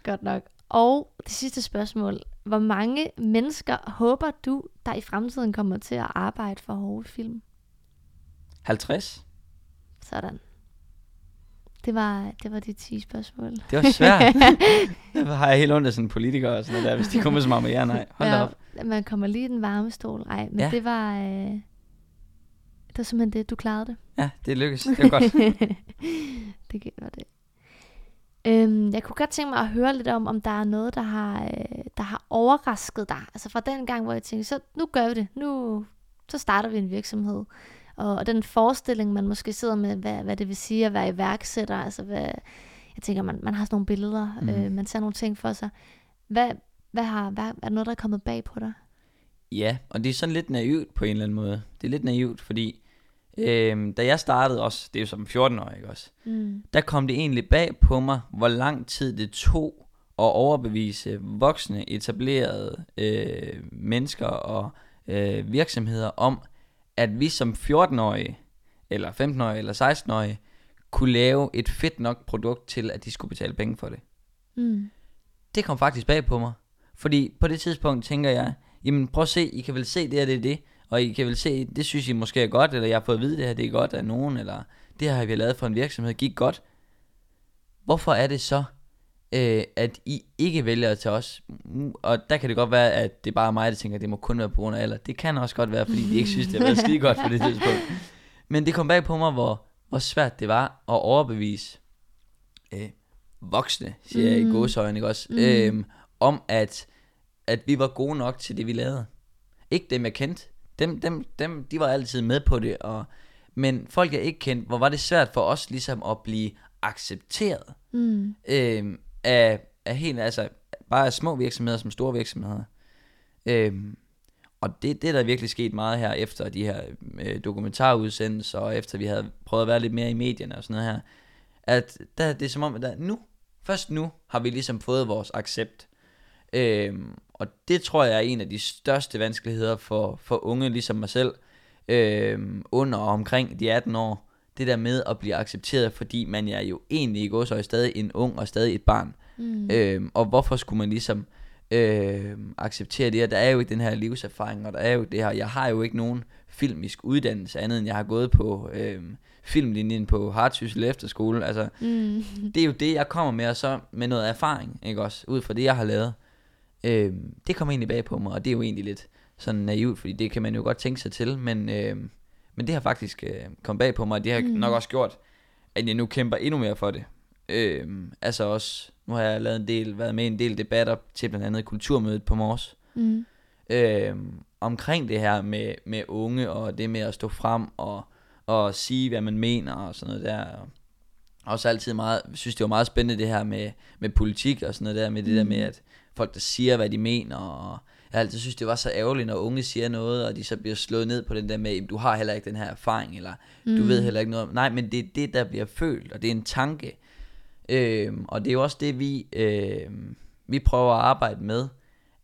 Godt nok. Og det sidste spørgsmål. Hvor mange mennesker håber du, der i fremtiden kommer til at arbejde for hårde film? 50? Sådan. Det var, det var de 10 spørgsmål. Det var svært. Derfor har jeg helt ondt af sådan politikere og sådan noget der, hvis de kommer så meget med ja, nej. Hold da op. Man kommer lige i den varme stol. Ej, men ja. Ja. det var... Øh, det var simpelthen det, du klarede det. Ja, det lykkedes. Det var godt. det var det. Øhm, jeg kunne godt tænke mig at høre lidt om, om der er noget, der har, øh, der har overrasket dig. Altså fra den gang, hvor jeg tænkte, så nu gør vi det. Nu så starter vi en virksomhed. Og, og den forestilling, man måske sidder med, hvad, hvad det vil sige at være iværksætter. Altså hvad, jeg tænker, man, man har sådan nogle billeder. Mm. Øh, man ser nogle ting for sig. Hvad, hvad har, hvad, er der noget, der er kommet bag på dig? Ja, og det er sådan lidt naivt på en eller anden måde. Det er lidt naivt, fordi øhm, da jeg startede også, det er jo som 14-årig, ikke også? Mm. der kom det egentlig bag på mig, hvor lang tid det tog at overbevise voksne, etablerede øh, mennesker og øh, virksomheder om, at vi som 14-årige, eller 15-årige, eller 16-årige, kunne lave et fedt nok produkt til, at de skulle betale penge for det. Mm. Det kom faktisk bag på mig. Fordi på det tidspunkt tænker jeg, jamen prøv at se, I kan vel se det her, det er det. Og I kan vel se, det synes I måske er godt, eller jeg har fået at vide, det her det er godt af nogen, eller det her har vi lavet for en virksomhed, gik godt. Hvorfor er det så, øh, at I ikke vælger til os? Mm, Og der kan det godt være, at det er bare mig, der tænker, at det må kun være på grund af alder. Det kan også godt være, fordi de ikke synes, det har været skide godt på det tidspunkt. Men det kom bag på mig, hvor, hvor svært det var at overbevise øh, voksne, siger jeg i Mm. gåsøjne, ikke også? Mm. Øhm, om at, at vi var gode nok til det, vi lavede. Ikke dem, jeg kendte. Dem, dem, dem, de var altid med på det. Og, men folk, jeg ikke kendte, hvor var det svært for os ligesom at blive accepteret Mm. øhm, af, af helt, altså bare af små virksomheder som store virksomheder. Øhm, og det, det er der virkelig sket meget her efter de her øh, dokumentarudsendelser, og efter vi havde prøvet at være lidt mere i medierne og sådan noget her, at der, det er som om, at der, nu, først nu har vi ligesom fået vores accept. Øhm, og det tror jeg er en af de største vanskeligheder for, for unge, ligesom mig selv, øhm, under og omkring de 18 år. Det der med at blive accepteret, fordi man er jo egentlig i godsøje stadig en ung og stadig et barn. Mm. Øhm, og hvorfor skulle man ligesom øh, acceptere det? Og der er jo ikke den her livserfaring, og der er jo det her. Jeg har jo ikke nogen filmisk uddannelse andet, end jeg har gået på øh, filmlinjen på Hartsyssel Efterskole. Altså, mm. det er jo det, jeg kommer med, og så med noget erfaring, ikke også? Ud fra det, jeg har lavet. Øh, det kommer egentlig bag på mig, og det er jo egentlig lidt sådan naivt, fordi det kan man jo godt tænke sig til, men, øh, men det har faktisk øh, kommet bag på mig, og det har mm. nok også gjort, at jeg nu kæmper endnu mere for det. Øh, altså også, nu har jeg lavet en del, været med i en del debatter til blandt andet kulturmødet på Mors. Mm. Øh, omkring det her med, med unge, og det med at stå frem og, og sige, hvad man mener og sådan noget der. Og også altid meget, synes det var meget spændende det her med, med politik og sådan noget der, med det mm. der med, at folk der siger, hvad de mener, og jeg altid synes, det var så ærgerligt, når unge siger noget, og de så bliver slået ned på den der med, du har heller ikke den her erfaring, eller mm. du ved heller ikke noget. Nej, men det er det, der bliver følt, og det er en tanke. Øhm, og det er jo også det, vi, øh, vi prøver at arbejde med,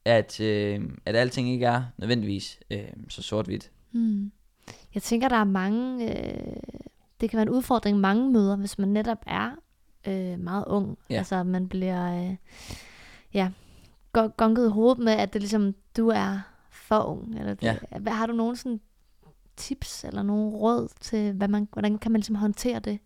at, øh, at alting ikke er nødvendigvis øh, så sort-hvidt. Mm. Jeg tænker, der er mange, øh, det kan være en udfordring mange møder, hvis man netop er øh, meget ung. Ja. Altså man bliver, øh, ja, gonket i hovedet med, at det ligesom, du er for ung. Eller det, ja. hvad, har du nogen sådan tips eller nogle råd til, hvad man, hvordan kan man ligesom håndtere det?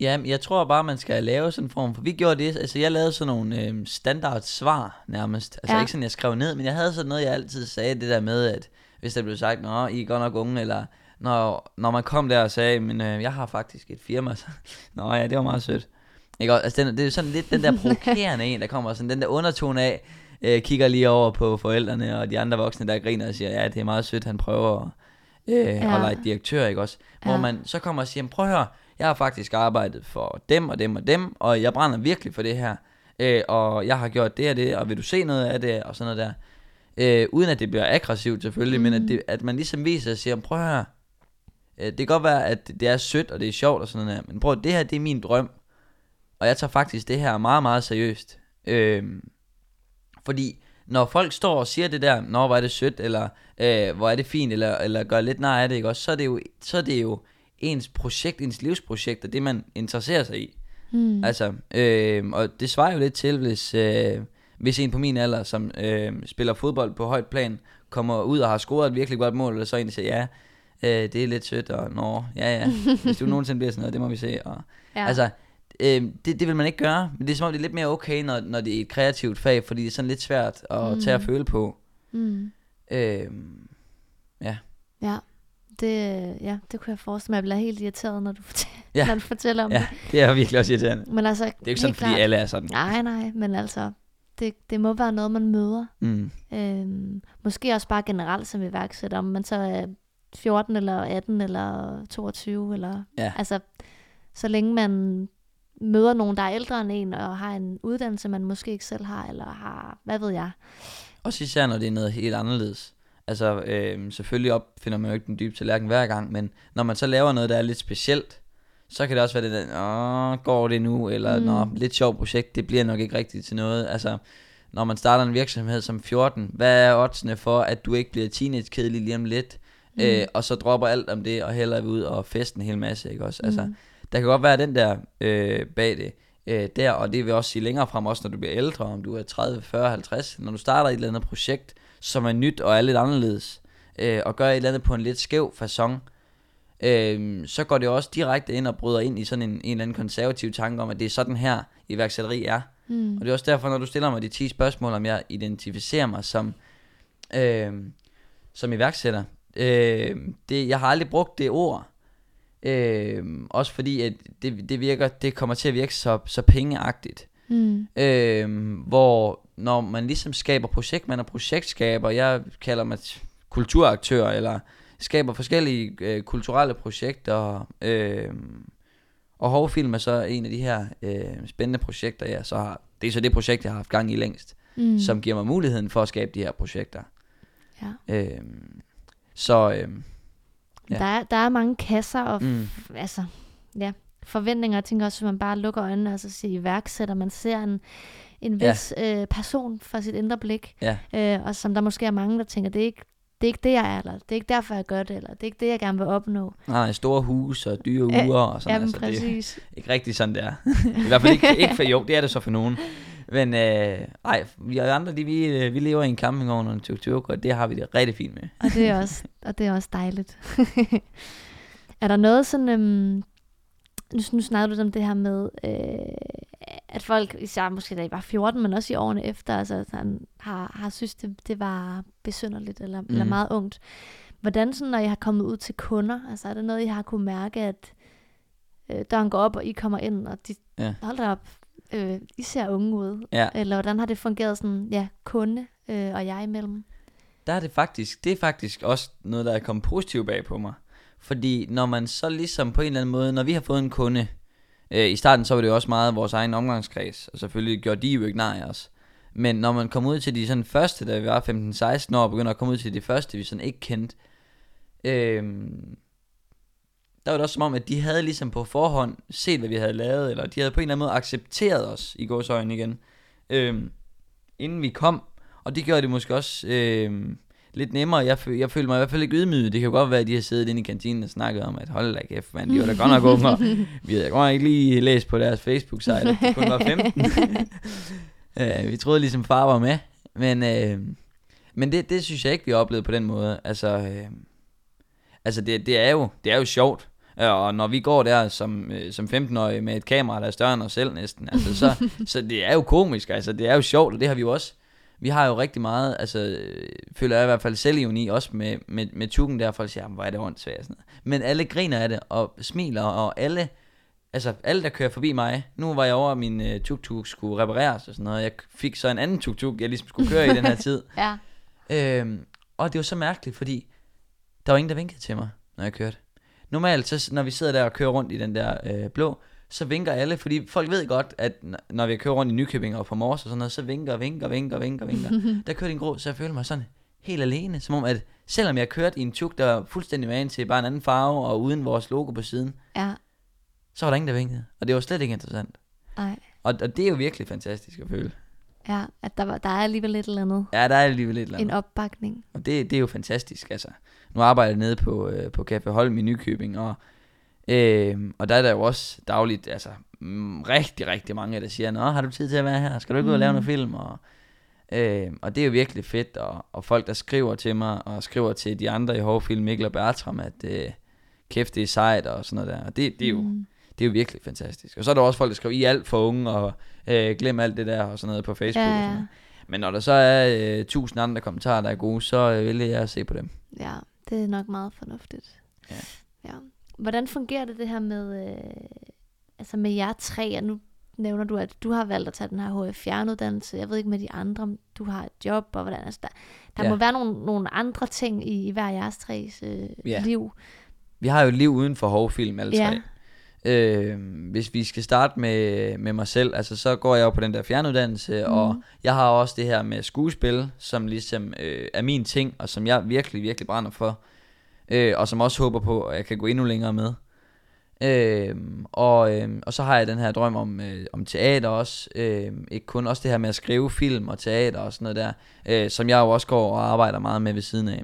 Ja, jeg tror bare, man skal lave sådan en form, for vi gjorde det, altså jeg lavede sådan nogle øh, standard svar nærmest, altså ja. ikke sådan, jeg skrev ned, men jeg havde sådan noget, jeg altid sagde, det der med, at hvis der blev sagt, nå, I er godt nok unge, eller når, når man kom der og sagde, men øh, jeg har faktisk et firma, så, nå ja, det var meget sødt. Ikke? Altså, den, det er sådan lidt den der provokerende en, der kommer sådan den der undertone af, øh, kigger lige over på forældrene og de andre voksne, der griner og siger, ja, det er meget sødt, han prøver at, øh, ja. at lege direktør, ikke også? Hvor ja. man så kommer og siger, prøv at høre, jeg har faktisk arbejdet for dem og dem og dem, og jeg brænder virkelig for det her, øh, og jeg har gjort det og det, og vil du se noget af det, og sådan noget der. Øh, uden at det bliver aggressivt selvfølgelig, mm. men at, mm. det, at man ligesom viser og siger, prøv at høre, øh, det kan godt være, at det er sødt, og det er sjovt og sådan noget der, men prøv det her, det er min drøm, og jeg tager faktisk det her meget, meget seriøst. Øh, fordi når folk står og siger det der, når hvor er det sødt, eller øh, hvor er det fint, eller, eller gør lidt nej af det, ikke også, så er det jo, så er det jo ens projekt, ens livsprojekt, og det man interesserer sig i. Mm. Altså, øh, og det svarer jo lidt til, hvis, øh, hvis en på min alder, som øh, spiller fodbold på højt plan, kommer ud og har scoret et virkelig godt mål, og så egentlig siger, ja, øh, det er lidt sødt, og nå, ja ja, hvis du nogensinde bliver sådan noget, det må vi se. Og, ja. Altså, øh, det, det vil man ikke gøre, men det er som om, det er lidt mere okay, når, når det er et kreativt fag, fordi det er sådan lidt svært at mm. tage og føle på. Mm. Øh, ja. Ja. Det, ja, det kunne jeg forestille mig. Jeg bliver helt irriteret, når du fortæller, ja. når du fortæller om ja, det. det er virkelig også irriterende. Men altså, det er ikke sådan, fordi klart, alle er sådan. Nej, nej, men altså, det, det må være noget, man møder. Mm. Øhm, måske også bare generelt som iværksætter, om man så er 14 eller 18 eller 22, eller, ja. altså, så længe man møder nogen, der er ældre end en, og har en uddannelse, man måske ikke selv har, eller har, hvad ved jeg. Også især, når det er noget helt anderledes. Altså, øh, selvfølgelig opfinder man jo ikke den dybe tallerken hver gang, men når man så laver noget, der er lidt specielt, så kan det også være det der, åh, går det nu, eller mm. nå, lidt sjovt projekt, det bliver nok ikke rigtigt til noget. Altså, når man starter en virksomhed som 14, hvad er oddsene for, at du ikke bliver teenage-kedelig lige om lidt, mm. øh, og så dropper alt om det, og heller ud og festen en hel masse, ikke også? Altså, mm. Der kan godt være den der øh, bag det, øh, der, og det vil også sige længere frem, også når du bliver ældre, om du er 30, 40, 50, når du starter et eller andet projekt, som er nyt og er lidt anderledes, øh, og gør et eller andet på en lidt skæv façon, øh, så går det også direkte ind og bryder ind i sådan en, en eller anden konservativ tanke om, at det er sådan her iværksætteri er. Mm. Og det er også derfor, når du stiller mig de 10 spørgsmål, om jeg identificerer mig som, øh, som iværksætter, øh, det, jeg har aldrig brugt det ord, Øh, også fordi at det, det virker, det kommer til at virke så, så pengeagtigt. Mm. Øh, hvor når man ligesom skaber projekt, man er projektskaber, jeg kalder mig kulturaktør, eller skaber forskellige øh, kulturelle projekter, øh, og Hovfilm er så en af de her øh, spændende projekter, jeg så har. Det er så det projekt, jeg har haft gang i længst, mm. som giver mig muligheden for at skabe de her projekter. Ja. Øh, så øh, ja. der, er, der er mange kasser, og mm. altså, ja, forventninger. Jeg tænker også, at man bare lukker øjnene og så siger iværksætter. Man ser en, en vis ja. øh, person for sit indre blik. Ja. Øh, og som der måske er mange, der tænker, det er ikke det er ikke det, jeg er, eller det er ikke derfor, jeg gør det, eller det er ikke det, jeg gerne vil opnå. Nej, store hus og dyre uger og sådan Ja, men altså, det er præcis. ikke rigtig sådan, det er. I hvert fald ikke, ikke for, jo, det er det så for nogen. Men øh, ej, vi andre, de, vi, øh, vi lever i en campingvogn og en tuk-tuk, og det har vi det rigtig fint med. Og det er også, og det er også dejligt. er der noget sådan, øhm, nu, nu snakker du om det her med, øh, at folk, især måske da I var 14, men også i årene efter, altså, sådan, har, har synes, det, det var besynderligt eller, mm. eller meget ungt. Hvordan sådan, når I har kommet ud til kunder, altså er det noget, I har kunne mærke, at øh, døren går op, og I kommer ind, og de, Ja. hold da op, øh, I ser unge ud. Ja. Eller hvordan har det fungeret sådan, ja, kunde øh, og jeg imellem? Der er det faktisk, det er faktisk også noget, der er kommet positivt bag på mig. Fordi når man så ligesom på en eller anden måde, når vi har fået en kunde, øh, i starten så var det jo også meget vores egen omgangskreds, og selvfølgelig gjorde de jo ikke nej os. Men når man kom ud til de sådan første, da vi var 15-16 år, og begynder at komme ud til de første, vi sådan ikke kendte, øh, der var det også som om, at de havde ligesom på forhånd set, hvad vi havde lavet, eller de havde på en eller anden måde accepteret os i gåsøjne igen, øh, inden vi kom. Og det gjorde det måske også øh, lidt nemmere. Jeg, føl, jeg følte mig i hvert fald ikke ydmyget. Det kan jo godt være, at de har siddet inde i kantinen og snakket om, at hold da kæft, man, de var da godt nok unge. og Vi havde godt ikke lige læst på deres Facebook-site, at de kun var 15. øh, vi troede ligesom far var med. Men, øh, men det, det synes jeg ikke, vi oplevede på den måde. Altså, øh, altså det, det, er jo, det er jo sjovt. Og når vi går der som, øh, som 15-årige med et kamera, der er større end os selv næsten, altså, så, så det er jo komisk, altså det er jo sjovt, og det har vi jo også. Vi har jo rigtig meget, altså føler jeg i hvert fald selvivni, også med, med, med tukken der, folk siger, "Jamen, hvor er det åndssvagt sådan noget. Men alle griner af det, og smiler, og alle, altså alle der kører forbi mig, nu var jeg over, at min øh, tuk-tuk skulle repareres og sådan noget, jeg fik så en anden tuk-tuk, jeg ligesom skulle køre i den her tid. Ja. Øhm, og det var så mærkeligt, fordi der var ingen, der vinkede til mig, når jeg kørte. Normalt, så, når vi sidder der og kører rundt i den der øh, blå, så vinker alle, fordi folk ved godt, at når vi kører rundt i Nykøbing og på Mors og sådan noget, så vinker, vinker, vinker, vinker, vinker. der kørte en grå, så jeg følte mig sådan helt alene, som om at selvom jeg kørte i en tuk, der var fuldstændig van til bare en anden farve og uden vores logo på siden, Ja. så var der ingen, der vinkede. Og det var slet ikke interessant. Ej. Og, og det er jo virkelig fantastisk at føle. Ja, at der, var, der er alligevel et eller andet. Ja, der er alligevel lidt eller En andet. opbakning. Og det, det er jo fantastisk, altså. Nu arbejder jeg nede på, øh, på Café Holm i Nykøbing, og, øh, og der er der jo også dagligt, altså mm, rigtig, rigtig mange, der siger, Nå, har du tid til at være her? Skal du ikke ud og lave Mm. noget film? Og, øh, og det er jo virkelig fedt, og, og folk, der skriver til mig, og skriver til de andre i Hårfilm, Mikkel og Bertram, at øh, kæft, det er sejt, og sådan noget der. Og det, det, er jo, Mm. det er jo virkelig fantastisk. Og så er der også folk, der skriver, I er alt for unge, og øh, glem alt det der, og sådan noget på Facebook. Ja, Og sådan noget. Men når der så er øh, tusind andre kommentarer, der er gode, så øh, vælger jeg at se på dem. Ja, det er nok meget fornuftigt. Ja. ja. Hvordan fungerer det det her med, øh, altså med jer tre, og nu nævner du, at du har valgt at tage den her HF fjernuddannelse. Jeg ved ikke med de andre, om du har et job, og hvordan, altså der, der Ja. må være nogle, nogle andre ting i, i hver jeres tres øh, Ja. liv. Vi har jo et liv uden for hårfilm, alle Ja. tre. Øh, hvis vi skal starte med, med mig selv, altså så går jeg jo på den der fjernuddannelse, mm. og jeg har også det her med skuespil, som ligesom øh, er min ting, og som jeg virkelig, virkelig brænder for, øh, og som også håber på, at jeg kan gå endnu længere med. Øh, og, øh, og så har jeg den her drøm om, øh, om teater også, øh, ikke kun også det her med at skrive film og teater og sådan noget der, øh, som jeg jo også går og arbejder meget med ved siden af.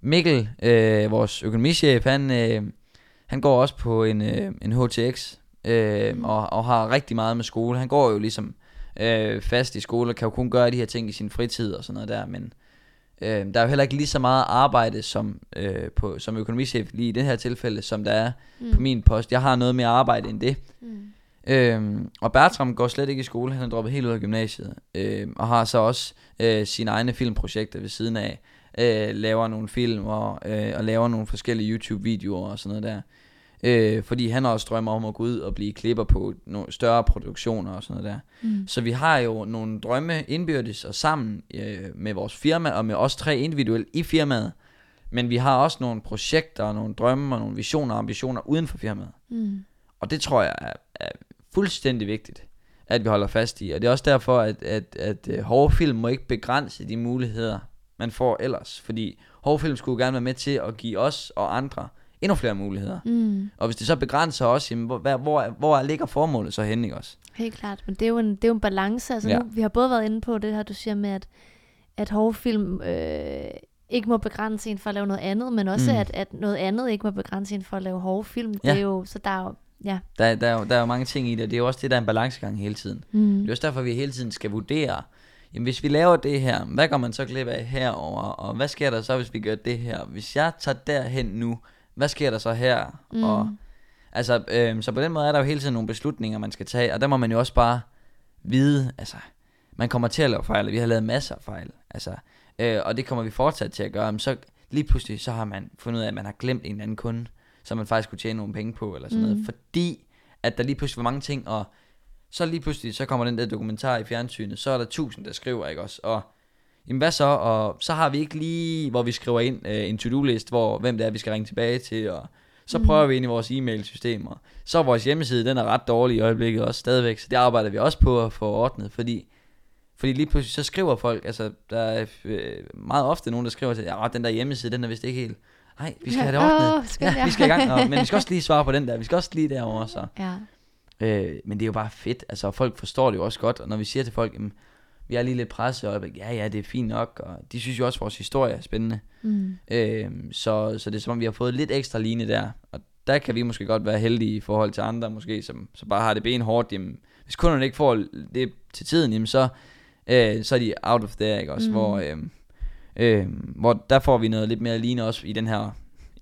Mikkel, øh, vores økonomichef, han, øh, han går også på en, øh, en HTX, øh, Mm. og, og har rigtig meget med skole. Han går jo ligesom øh, fast i skole, og kan jo kun gøre de her ting i sin fritid og sådan noget der, men øh, der er jo heller ikke lige så meget arbejde som, øh, på, som økonomichef lige i det her tilfælde, som der er Mm. på min post. Jeg har noget mere arbejde end det. Mm. Øhm, og Bertram går slet ikke i skole, han er droppet helt ud af gymnasiet, øhm, og har så også øh, sine egne filmprojekter ved siden af, øh, laver nogle film og, øh, og laver nogle forskellige YouTube-videoer og sådan noget der. Øh, fordi han også drømmer om at gå ud og blive klipper på nogle større produktioner og sådan noget der. Mm. Så vi har jo nogle drømme indbyrdes og sammen øh, med vores firma og med os tre individuelt i firmaet. Men vi har også nogle projekter og nogle drømme og nogle visioner og ambitioner uden for firmaet. Mm. Og det tror jeg er, er fuldstændig vigtigt, at vi holder fast i. Og det er også derfor, at, at, at uh, hårde film må ikke begrænse de muligheder, man får ellers. Fordi hårde film skulle gerne være med til at give os og andre endnu flere muligheder. Mm. Og hvis det så begrænser os, jamen, hvor, hvor, hvor, ligger formålet så henne, ikke også? Helt klart, men det er jo en, det er jo en balance. Altså ja. nu, vi har både været inde på det her, du siger med, at, at hårdfilm øh, ikke må begrænse en for at lave noget andet, men også mm. at, at noget andet ikke må begrænse en for at lave hårde film. Ja. Det er jo, så der er jo, ja. Der, der, er jo, der er jo mange ting i det, og det er jo også det, der er en balancegang hele tiden. Mm. Det er også derfor, vi hele tiden skal vurdere, jamen hvis vi laver det her, hvad går man så glip af herover og hvad sker der så, hvis vi gør det her? Hvis jeg tager derhen nu, hvad sker der så her? Mm. Og, altså, øh, så på den måde er der jo hele tiden nogle beslutninger, man skal tage, og der må man jo også bare vide, altså, man kommer til at lave fejl, og vi har lavet masser af fejl, altså, øh, og det kommer vi fortsat til at gøre, men så lige pludselig, så har man fundet ud af, at man har glemt en anden kunde, som man faktisk kunne tjene nogle penge på, eller sådan mm. noget, fordi at der lige pludselig var mange ting, og så lige pludselig, så kommer den der dokumentar i fjernsynet, så er der tusind, der skriver, ikke også, og jamen hvad så, og så har vi ikke lige, hvor vi skriver ind øh, en to-do-list, hvor hvem det er, vi skal ringe tilbage til, og så mm. prøver vi ind i vores e-mail-systemer. Så er vores hjemmeside, den er ret dårlig i øjeblikket også stadigvæk, så det arbejder vi også på at få ordnet, fordi fordi lige pludselig så skriver folk, altså der er øh, meget ofte nogen, der skriver til, ja, den der hjemmeside, den er vist ikke helt, nej, vi skal have det ordnet, oh, skal ja, vi skal i gang, og, men vi skal også lige svare på den der, vi skal også lige derover så. Ja. Øh, men det er jo bare fedt, altså folk forstår det jo også godt, og når vi siger til folk, jamen, vi er lige lidt presset, og ja, ja, det er fint nok, og de synes jo også, at vores historie er spændende. Mm. Øh, så, så det er som om, vi har fået lidt ekstra line der, og der kan vi måske godt være heldige i forhold til andre, måske, som, som bare har det ben hårdt, jamen, hvis kunderne ikke får det til tiden, jamen, så, øh, så er de out of there, ikke også, mm. hvor, øh, øh, hvor der får vi noget lidt mere line også i den her,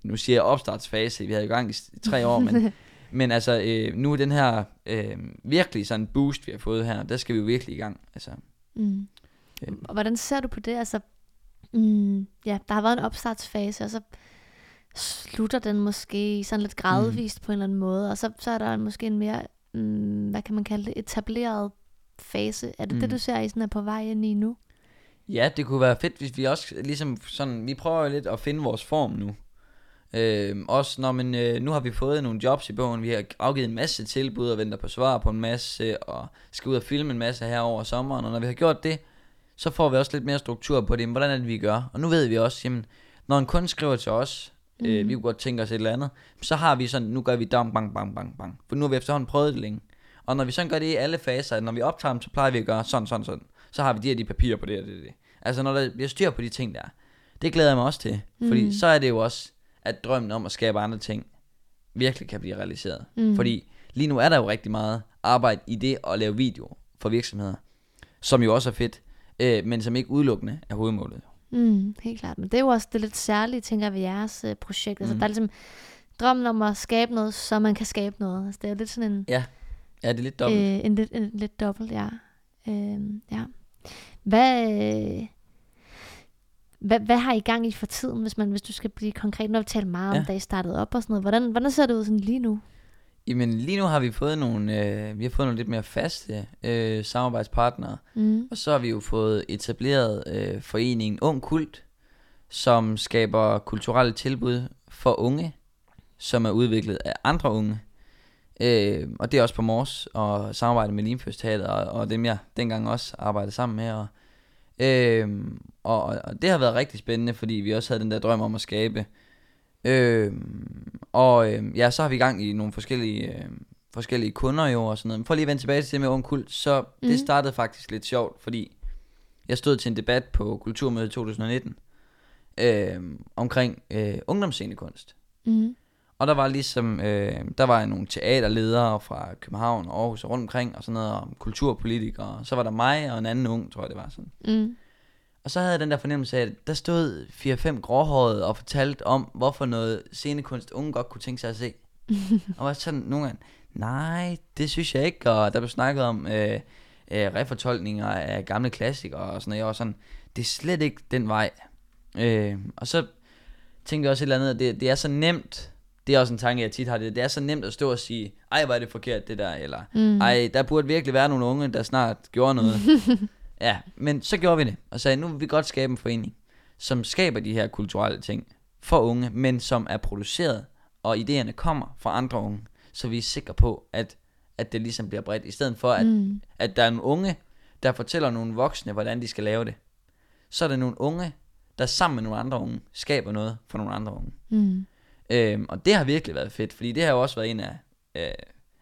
nu siger jeg opstartsfase, vi havde i gang i tre år, men Men altså, øh, nu er den her øh, virkelig sådan boost, vi har fået her, der skal vi jo virkelig i gang. Altså, mm. øh. Og hvordan ser du på det? Altså, mm, ja, der har været en opstartsfase, og så slutter den måske sådan lidt gradvist mm. på en eller anden måde, og så, så er der måske en mere, mm, hvad kan man kalde det, etableret fase. Er det mm. det, du ser, I sådan er på vej ind i nu? Ja, det kunne være fedt, hvis vi også ligesom sådan, vi prøver lidt at finde vores form nu. Øh, også når man, øh, nu har vi fået nogle jobs i bogen, vi har afgivet en masse tilbud og venter på svar på en masse, og skal ud og filme en masse her over sommeren, og når vi har gjort det, så får vi også lidt mere struktur på det, men hvordan er det, vi gør? Og nu ved vi også, jamen, når en kunde skriver til os, mm. øh, vi kunne godt tænke os et eller andet, så har vi sådan, nu gør vi dam, bang, bang, bang, bang, for nu har vi efterhånden prøvet det længe. Og når vi sådan gør det i alle faser, når vi optager dem, så plejer vi at gøre sådan, sådan, sådan. Så har vi de her de papirer på det og det, det. Altså når der bliver styr på de ting der, det glæder jeg mig også til, fordi mm. så er det jo også, at drømmen om at skabe andre ting virkelig kan blive realiseret. Mm. Fordi lige nu er der jo rigtig meget arbejde i det at lave video for virksomheder, som jo også er fedt, øh, men som ikke udelukkende er hovedmålet. Mm, helt klart. Men det er jo også det lidt særlige, tænker jeg, ved jeres øh, projekt. Altså, mm. der er ligesom drømmen om at skabe noget, så man kan skabe noget. Altså, det er lidt sådan en... Ja, ja det er lidt dobbelt. Øh, en, lidt, en, lidt dobbelt, ja. Øh, ja. Hvad... Øh, hvad, hvad har I gang i for tiden, hvis, man, hvis du skal blive konkret? Nu har vi talt meget ja. om, da I startede op og sådan noget. Hvordan, hvordan ser det ud sådan lige nu? Jamen lige nu har vi fået nogle, øh, vi har fået nogle lidt mere faste øh, samarbejdspartnere. Mm. Og så har vi jo fået etableret øh, foreningen Ung Kult, som skaber kulturelle tilbud for unge, som er udviklet af andre unge. Øh, og det er også på Mors og samarbejde med Limføst Teater, og, og dem jeg dengang også arbejdede sammen med. Og, Øhm, og, og det har været rigtig spændende, fordi vi også havde den der drøm om at skabe. Øhm, og øhm, ja, så har vi i gang i nogle forskellige, øhm, forskellige kunder jo og sådan noget. Men for lige at vende tilbage til det med Ung Kult, så mm. det mhm. startede faktisk lidt sjovt, fordi jeg stod til en debat på Kulturmødet 2019 øhm, omkring øh, ungdomsscenekunst. Mm. Og der var ligesom, øh, der var nogle teaterledere fra København og Aarhus og rundt omkring, og sådan noget om kulturpolitikere. Så var der mig og en anden ung, tror jeg det var sådan. Mm. Og så havde jeg den der fornemmelse af, at der stod 4-5 gråhårede og fortalte om, hvorfor noget scenekunst unge godt kunne tænke sig at se. og var sådan nogle gange, nej, det synes jeg ikke. Og der blev snakket om øh, øh, refortolkninger af gamle klassikere og sådan noget. Jeg var sådan, det er slet ikke den vej. Øh, og så tænkte jeg også et eller andet, at det, det er så nemt det er også en tanke, jeg tit har det. Det er så nemt at stå og sige, ej, er det forkert det der, eller mm. ej, der burde virkelig være nogle unge, der snart gjorde noget. ja, men så gjorde vi det, og sagde, nu vil vi godt skabe en forening, som skaber de her kulturelle ting for unge, men som er produceret, og idéerne kommer fra andre unge, så vi er sikre på, at, at det ligesom bliver bredt, i stedet for, at, mm. at der er nogle unge, der fortæller nogle voksne, hvordan de skal lave det. Så er der nogle unge, der sammen med nogle andre unge, skaber noget for nogle andre unge. Mm. Øhm, og det har virkelig været fedt, fordi det har jo også været en af, øh,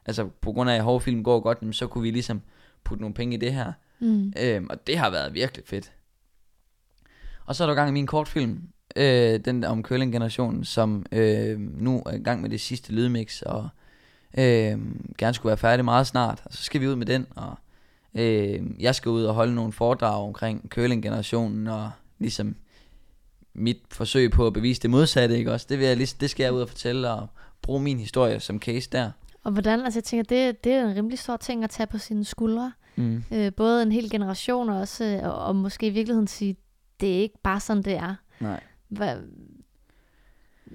altså på grund af at hårde film går godt, så kunne vi ligesom putte nogle penge i det her. Mm. Øhm, og det har været virkelig fedt. Og så er der gang i min kortfilm, øh, den der om curling-generationen, som øh, nu er i gang med det sidste lydmix, og øh, gerne skulle være færdig meget snart. Og så skal vi ud med den, og øh, jeg skal ud og holde nogle foredrag omkring curling-generationen, og ligesom mit forsøg på at bevise det modsatte, ikke også? Det, vil jeg, ligesom, det skal jeg ud og fortælle, og bruge min historie som case der. Og hvordan, altså jeg tænker, det, det er en rimelig stor ting at tage på sine skuldre. Mm. Øh, både en hel generation også, øh, og, og måske i virkeligheden sige, det er ikke bare sådan, det er. Nej. Hvad,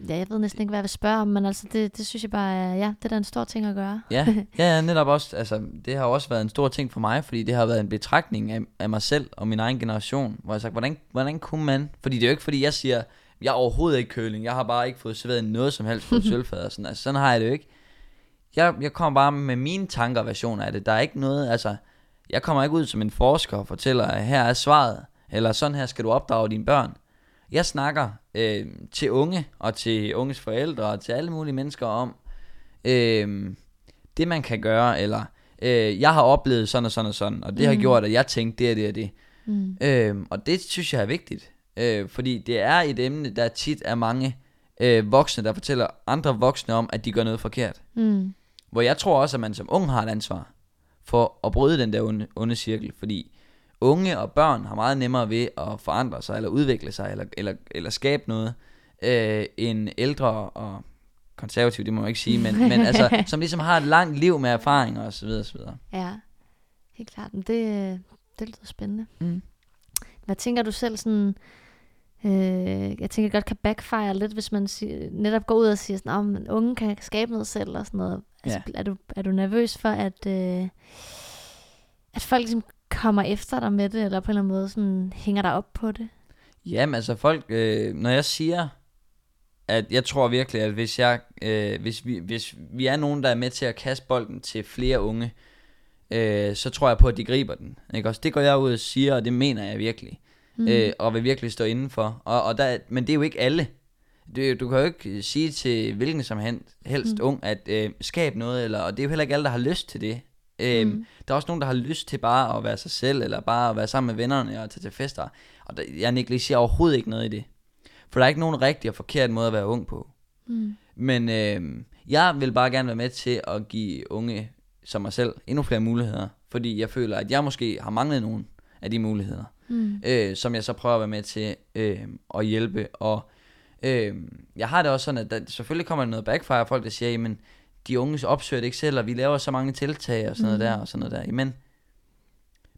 ja, jeg ved næsten ikke, hvad jeg vil spørge om, men altså det, det synes jeg bare ja, det er da en stor ting at gøre. ja, ja, netop også, altså det har også været en stor ting for mig, fordi det har været en betragtning af, af mig selv og min egen generation, hvor jeg har sagt, hvordan, hvordan kunne man, fordi det er jo ikke fordi jeg siger, jeg er overhovedet ikke køling, jeg har bare ikke fået serveret noget som helst på sølvfad og sådan, altså sådan har jeg det jo ikke. Jeg, jeg kommer bare med mine tanker og versioner af det, der er ikke noget, altså, jeg kommer ikke ud som en forsker og fortæller, at her er svaret, eller sådan her skal du opdrage dine børn. Jeg snakker øh, til unge og til unges forældre og til alle mulige mennesker om øh, det man kan gøre, eller øh, jeg har oplevet sådan og sådan og sådan, og det mm. har gjort, at jeg tænkte det og det og det. Mm. Øh, og det synes jeg er vigtigt, øh, fordi det er et emne, der tit er mange øh, voksne, der fortæller andre voksne om, at de gør noget forkert. Mm. Hvor jeg tror også, at man som ung har et ansvar for at bryde den der onde, onde cirkel, fordi unge og børn har meget nemmere ved at forandre sig, eller udvikle sig, eller, eller, eller skabe noget, øh, end ældre og konservative, det må man ikke sige, men, men altså, som ligesom har et langt liv med erfaringer og så videre, og så videre. Ja, helt klart. Det, det lyder spændende. Mm. Hvad tænker du selv sådan, øh, jeg tænker godt kan backfire lidt, hvis man siger, netop går ud og siger sådan, at unge kan skabe noget selv og sådan noget. Altså, ja. er, du, er du nervøs for, at, øh, at folk ligesom kommer efter dig med det, eller på en eller anden måde sådan, hænger dig op på det? Jamen altså folk, øh, når jeg siger, at jeg tror virkelig, at hvis, jeg, øh, hvis, vi, hvis vi er nogen, der er med til at kaste bolden til flere unge, øh, så tror jeg på, at de griber den. Ikke? Også det går jeg ud og siger, og det mener jeg virkelig. Mm. Øh, og vil virkelig stå indenfor. Og, og der, men det er jo ikke alle. Du, du kan jo ikke sige til hvilken som helst mm. ung, at øh, skab noget, eller, og det er jo heller ikke alle, der har lyst til det. Øhm, mm. Der er også nogen, der har lyst til bare at være sig selv, eller bare at være sammen med vennerne og tage til fester. Og der, jeg negligerer overhovedet ikke noget i det. For der er ikke nogen rigtig og forkert måde at være ung på. Mm. Men øhm, jeg vil bare gerne være med til at give unge som mig selv endnu flere muligheder. Fordi jeg føler, at jeg måske har manglet nogle af de muligheder. Mm. Øh, som jeg så prøver at være med til øh, at hjælpe. Og øh, jeg har det også sådan, at der selvfølgelig kommer noget backfire folk, der siger, jamen de unge opsøger det ikke selv, og vi laver så mange tiltag og sådan noget mm. der, og sådan noget der. Men,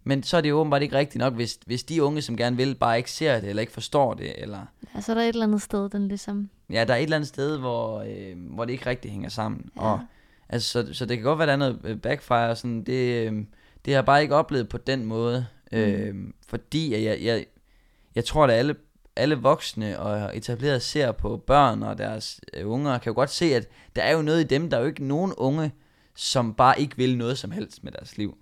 men så er det jo åbenbart ikke rigtigt nok, hvis, hvis de unge, som gerne vil, bare ikke ser det, eller ikke forstår det, eller... Ja, så er der et eller andet sted, den ligesom... Ja, der er et eller andet sted, hvor, øh, hvor det ikke rigtig hænger sammen. Ja. Og, altså, så, så det kan godt være, der er noget øh, backfire, sådan, det, øh, det har jeg bare ikke oplevet på den måde, mm. øh, fordi jeg, jeg, jeg tror, at alle alle voksne og etablerede ser på børn og deres øh, unger, kan jo godt se, at der er jo noget i dem, der er jo ikke nogen unge, som bare ikke vil noget som helst med deres liv.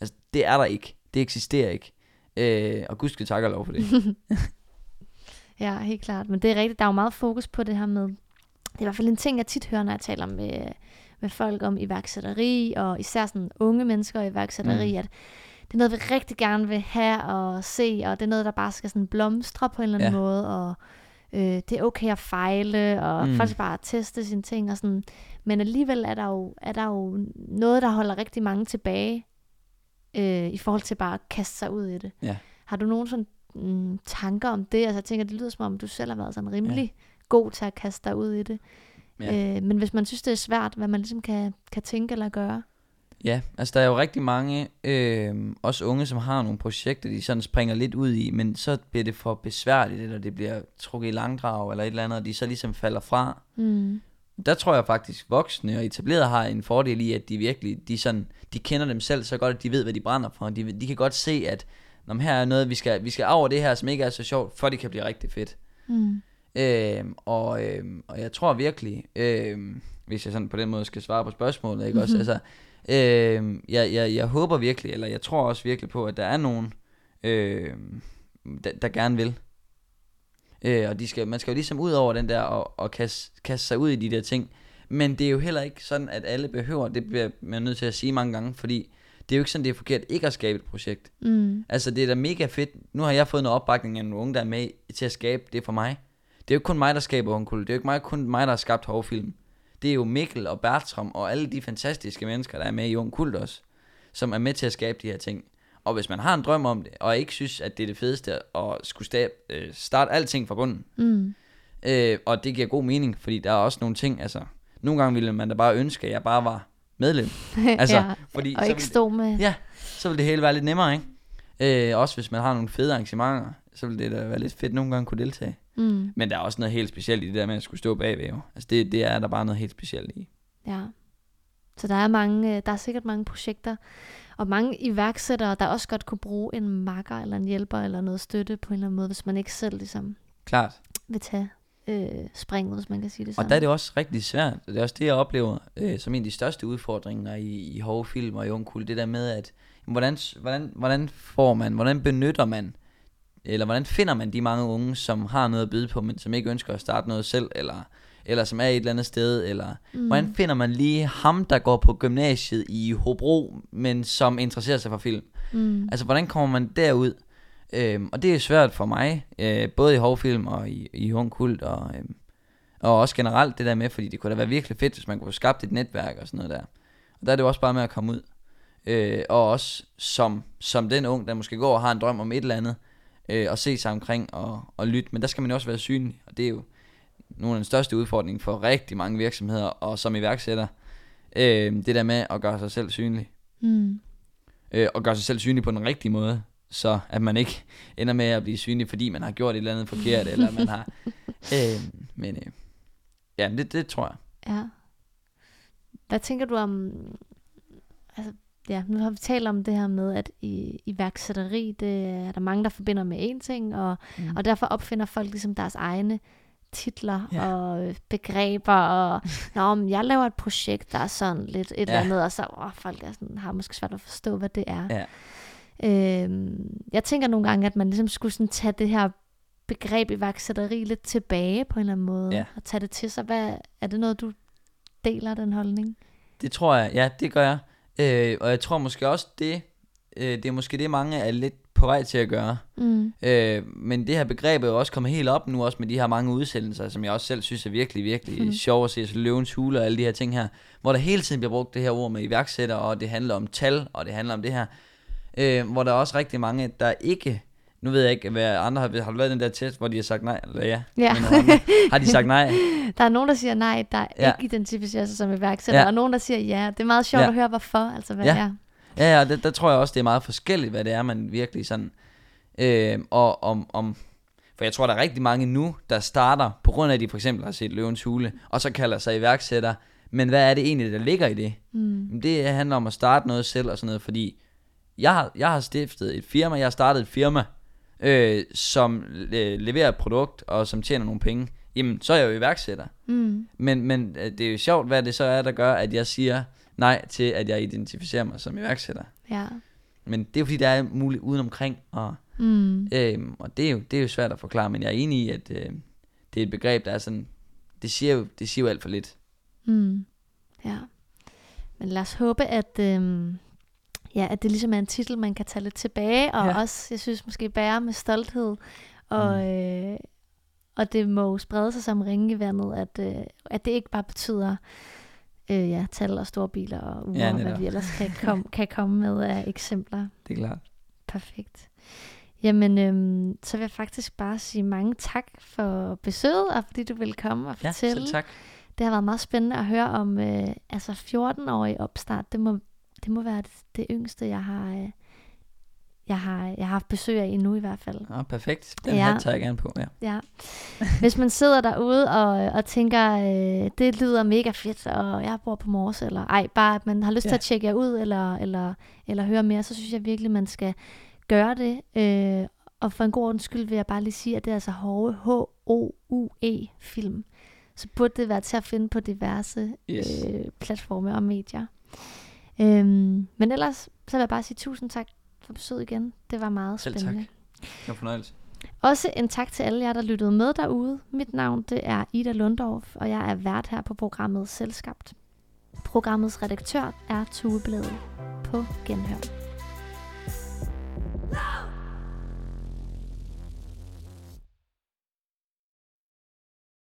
Altså, det er der ikke. Det eksisterer ikke. Øh, og Gud skal takke lov for det. ja, helt klart. Men det er rigtigt, der er jo meget fokus på det her med, det er i hvert fald en ting, jeg tit hører, når jeg taler med, med folk om iværksætteri, og især sådan unge mennesker i iværksætteri, mm. at det er noget, vi rigtig gerne vil have og se, og det er noget, der bare skal sådan blomstre på en eller anden ja. måde, og øh, det er okay at fejle, og mm. folk skal bare teste sine ting og sådan. Men alligevel er der jo, er der jo noget, der holder rigtig mange tilbage, øh, i forhold til bare at kaste sig ud i det. Ja. Har du nogen sådan mm, tanker om det? Altså jeg tænker, det lyder som om, du selv har været sådan rimelig ja. god til at kaste dig ud i det. Ja. Øh, men hvis man synes, det er svært, hvad man ligesom kan, kan tænke eller gøre? Ja, altså der er jo rigtig mange, øh, også unge, som har nogle projekter, de sådan springer lidt ud i, men så bliver det for besværligt, eller det bliver trukket i langdrag, eller et eller andet, og de så ligesom falder fra. Mm. Der tror jeg faktisk, voksne og etablerede har en fordel i, at de virkelig, de, sådan, de kender dem selv så godt, at de ved, hvad de brænder for. De, de kan godt se, at når her er noget, vi skal, vi skal over det her, som ikke er så sjovt, for det kan blive rigtig fedt. Mm. Øh, og, øh, og jeg tror virkelig, øh, hvis jeg sådan på den måde skal svare på spørgsmålet, ikke mm-hmm. også, altså, Øh, jeg, jeg, jeg håber virkelig, eller jeg tror også virkelig på, at der er nogen, øh, der, der gerne vil. Øh, og de skal, man skal jo ligesom ud over den der og, og kaste, kaste sig ud i de der ting. Men det er jo heller ikke sådan, at alle behøver, det bliver man nødt til at sige mange gange, fordi det er jo ikke sådan, det er forkert ikke at skabe et projekt. Mm. Altså det er da mega fedt. Nu har jeg fået noget opbakning af nogle unge, der er med til at skabe det for mig. Det er jo ikke kun mig, der skaber Ungkul. Det er jo ikke mig, kun mig, der har skabt Hovfilm. Det er jo Mikkel og Bertram og alle de fantastiske mennesker, der er med i Ung Kult også, som er med til at skabe de her ting. Og hvis man har en drøm om det, og ikke synes, at det er det fedeste at skulle stab, øh, starte alting fra bunden, Mm. øh, og det giver god mening, fordi der er også nogle ting, altså, nogle gange ville man da bare ønske, at jeg bare var medlem. Altså, ja. fordi Og så ikke ville- stå med... Ja, så vil det hele være lidt nemmere, ikke? Øh, også hvis man har nogle fede arrangementer, så vil det da være lidt fedt nogle gange kunne deltage. Mm. Men der er også noget helt specielt i det der med at skulle stå bagved, jo. Altså det, det er der bare noget helt specielt i. Ja. Så der er mange, øh, der er sikkert mange projekter, og mange iværksættere, der også godt kunne bruge en makker eller en hjælper eller noget støtte på en eller anden måde, hvis man ikke selv ligesom Klart. vil tage øh, springet, hvis man kan sige det sådan. Og der er det også rigtig svært. Det er også det, jeg oplever øh, som en af de største udfordringer i, i hårde film og i ungkul. Det der med, at hvordan, hvordan, hvordan får man, hvordan benytter man, eller hvordan finder man de mange unge, som har noget at byde på, men som ikke ønsker at starte noget selv, eller, eller som er et eller andet sted, eller mm. hvordan finder man lige ham, der går på gymnasiet i Hobro, men som interesserer sig for film? Mm. Altså, hvordan kommer man derud? Øhm, og det er svært for mig, øh, både i hårdfilm og i, i ung kult, og, øhm, og også generelt det der med, fordi det kunne da være virkelig fedt, hvis man kunne få skabt et netværk og sådan noget der. Og der er det jo også bare med at komme ud. Øh, og også som, som den ung, der måske går og har en drøm om et eller andet, øh, og se sig omkring og, og lytte. Men der skal man jo også være synlig, og det er jo nogle af den største udfordringer for rigtig mange virksomheder, og som iværksætter, øh, det der med at gøre sig selv synlig Mm. øh, og gøre sig selv synlig på den rigtige måde, så at man ikke ender med at blive synlig, fordi man har gjort et eller andet forkert, eller man har... Øh, men øh, ja, det, det tror jeg. Ja. Hvad tænker du om... Altså, ja, nu har vi talt om det her med, at i, iværksætteri, det er der mange, der forbinder med én ting, og, mm. og derfor opfinder folk ligesom deres egne titler Ja. og øh, begreber, og Nå, men jeg laver et projekt, der er sådan lidt et ja. eller andet, og så åh, folk er sådan, har måske svært at forstå, hvad det er. Ja. Øhm, jeg tænker nogle gange, at man ligesom skulle sådan tage det her begreb iværksætteri lidt tilbage på en eller anden måde, Ja. og tage det til sig. Hvad, er det noget, du deler den holdning? Det tror jeg, ja, det gør jeg. Øh, og jeg tror måske også det, øh, det er måske det, mange er lidt på vej til at gøre. Mm. Øh, men det her begreb er jo også kommet helt op nu, også med de her mange udsendelser, som jeg også selv synes er virkelig, virkelig mm. sjov at se, så løvens hule og alle de her ting her, hvor der hele tiden bliver brugt det her ord med iværksætter, og det handler om tal, og det handler om det her, øh, hvor der er også rigtig mange, der ikke, nu ved jeg ikke, hvad andre har, har du lavet den der test, hvor de har sagt nej, eller ja, Ja. Andre, har de sagt nej? Der er nogen, der siger nej, der Ja. ikke identificerer sig som iværksætter, Ja. og nogen, der siger ja. Det er meget sjovt Ja. at høre, hvorfor. Altså, hvad Ja. ja. er. Ja, ja, der, der tror jeg også, det er meget forskelligt, hvad det er, man virkelig sådan... Øh, og om, om... For jeg tror, der er rigtig mange nu, der starter, på grund af, at de for eksempel har set Løvens Hule, og så kalder sig iværksætter. Men hvad er det egentlig, der ligger i det? Mm. Det handler om at starte noget selv og sådan noget, fordi jeg har, jeg har stiftet et firma, jeg har startet et firma, øh, som øh, leverer et produkt, og som tjener nogle penge. Jamen, så er jeg jo iværksætter. Mm. Men, men øh, det er jo sjovt, hvad det så er, der gør, at jeg siger nej til, at jeg identificerer mig som iværksætter. Ja. Men det er jo fordi, der er muligt udenomkring, og, Mm. øhm, og det, er jo, det er jo svært at forklare, men jeg er enig i, at øh, det er et begreb, der er sådan, det siger jo, det siger jo alt for lidt. Mm. Ja. Men lad os håbe, at, øhm, ja, at det ligesom er en titel, man kan tage lidt tilbage, og Ja. ja. også, jeg synes, måske bære med stolthed. Og, mm. øh, og det må sprede sig som ringe i vandet, at, øh, at det ikke bare betyder øh, ja, tal og store biler og uger, Ja, ja, hvad vi ellers kan, kom, kan komme med af eksempler. Det er klart. Perfekt. Jamen, øhm, så vil jeg faktisk bare sige mange tak for besøget, og fordi du ville komme og Ja, fortælle. selv tak. Det har været meget spændende at høre om øh, altså 14-årig opstart. Det må, det må være det, det yngste, jeg har, øh, jeg, har, jeg har haft besøg af endnu i hvert fald. Ja, perfekt. Den Ja. hat tager jeg gerne på, ja. Ja. Hvis man sidder derude og, og tænker, øh, det lyder mega fedt, og jeg bor på Mors, eller ej, bare at man har lyst ja. til at tjekke jer ud, eller, eller, eller høre mere, så synes jeg virkelig, man skal gøre det. Øh, og for en god ordens skyld vil jeg bare lige sige, at det er altså Hove, H-O-U-E film. Så burde det være til at finde på diverse Yes. øh, platforme og medier. Øhm, men ellers, så vil jeg bare sige tusind tak for besøget igen. Det var meget Selv spændende. tak. Det var fornøjelse. Også en tak til alle jer, der lyttede med derude. Mit navn det er Ida Lundorf, og jeg er vært her på programmet Selskabt. Programmets redaktør er Tue Blæde. På genhør. Love!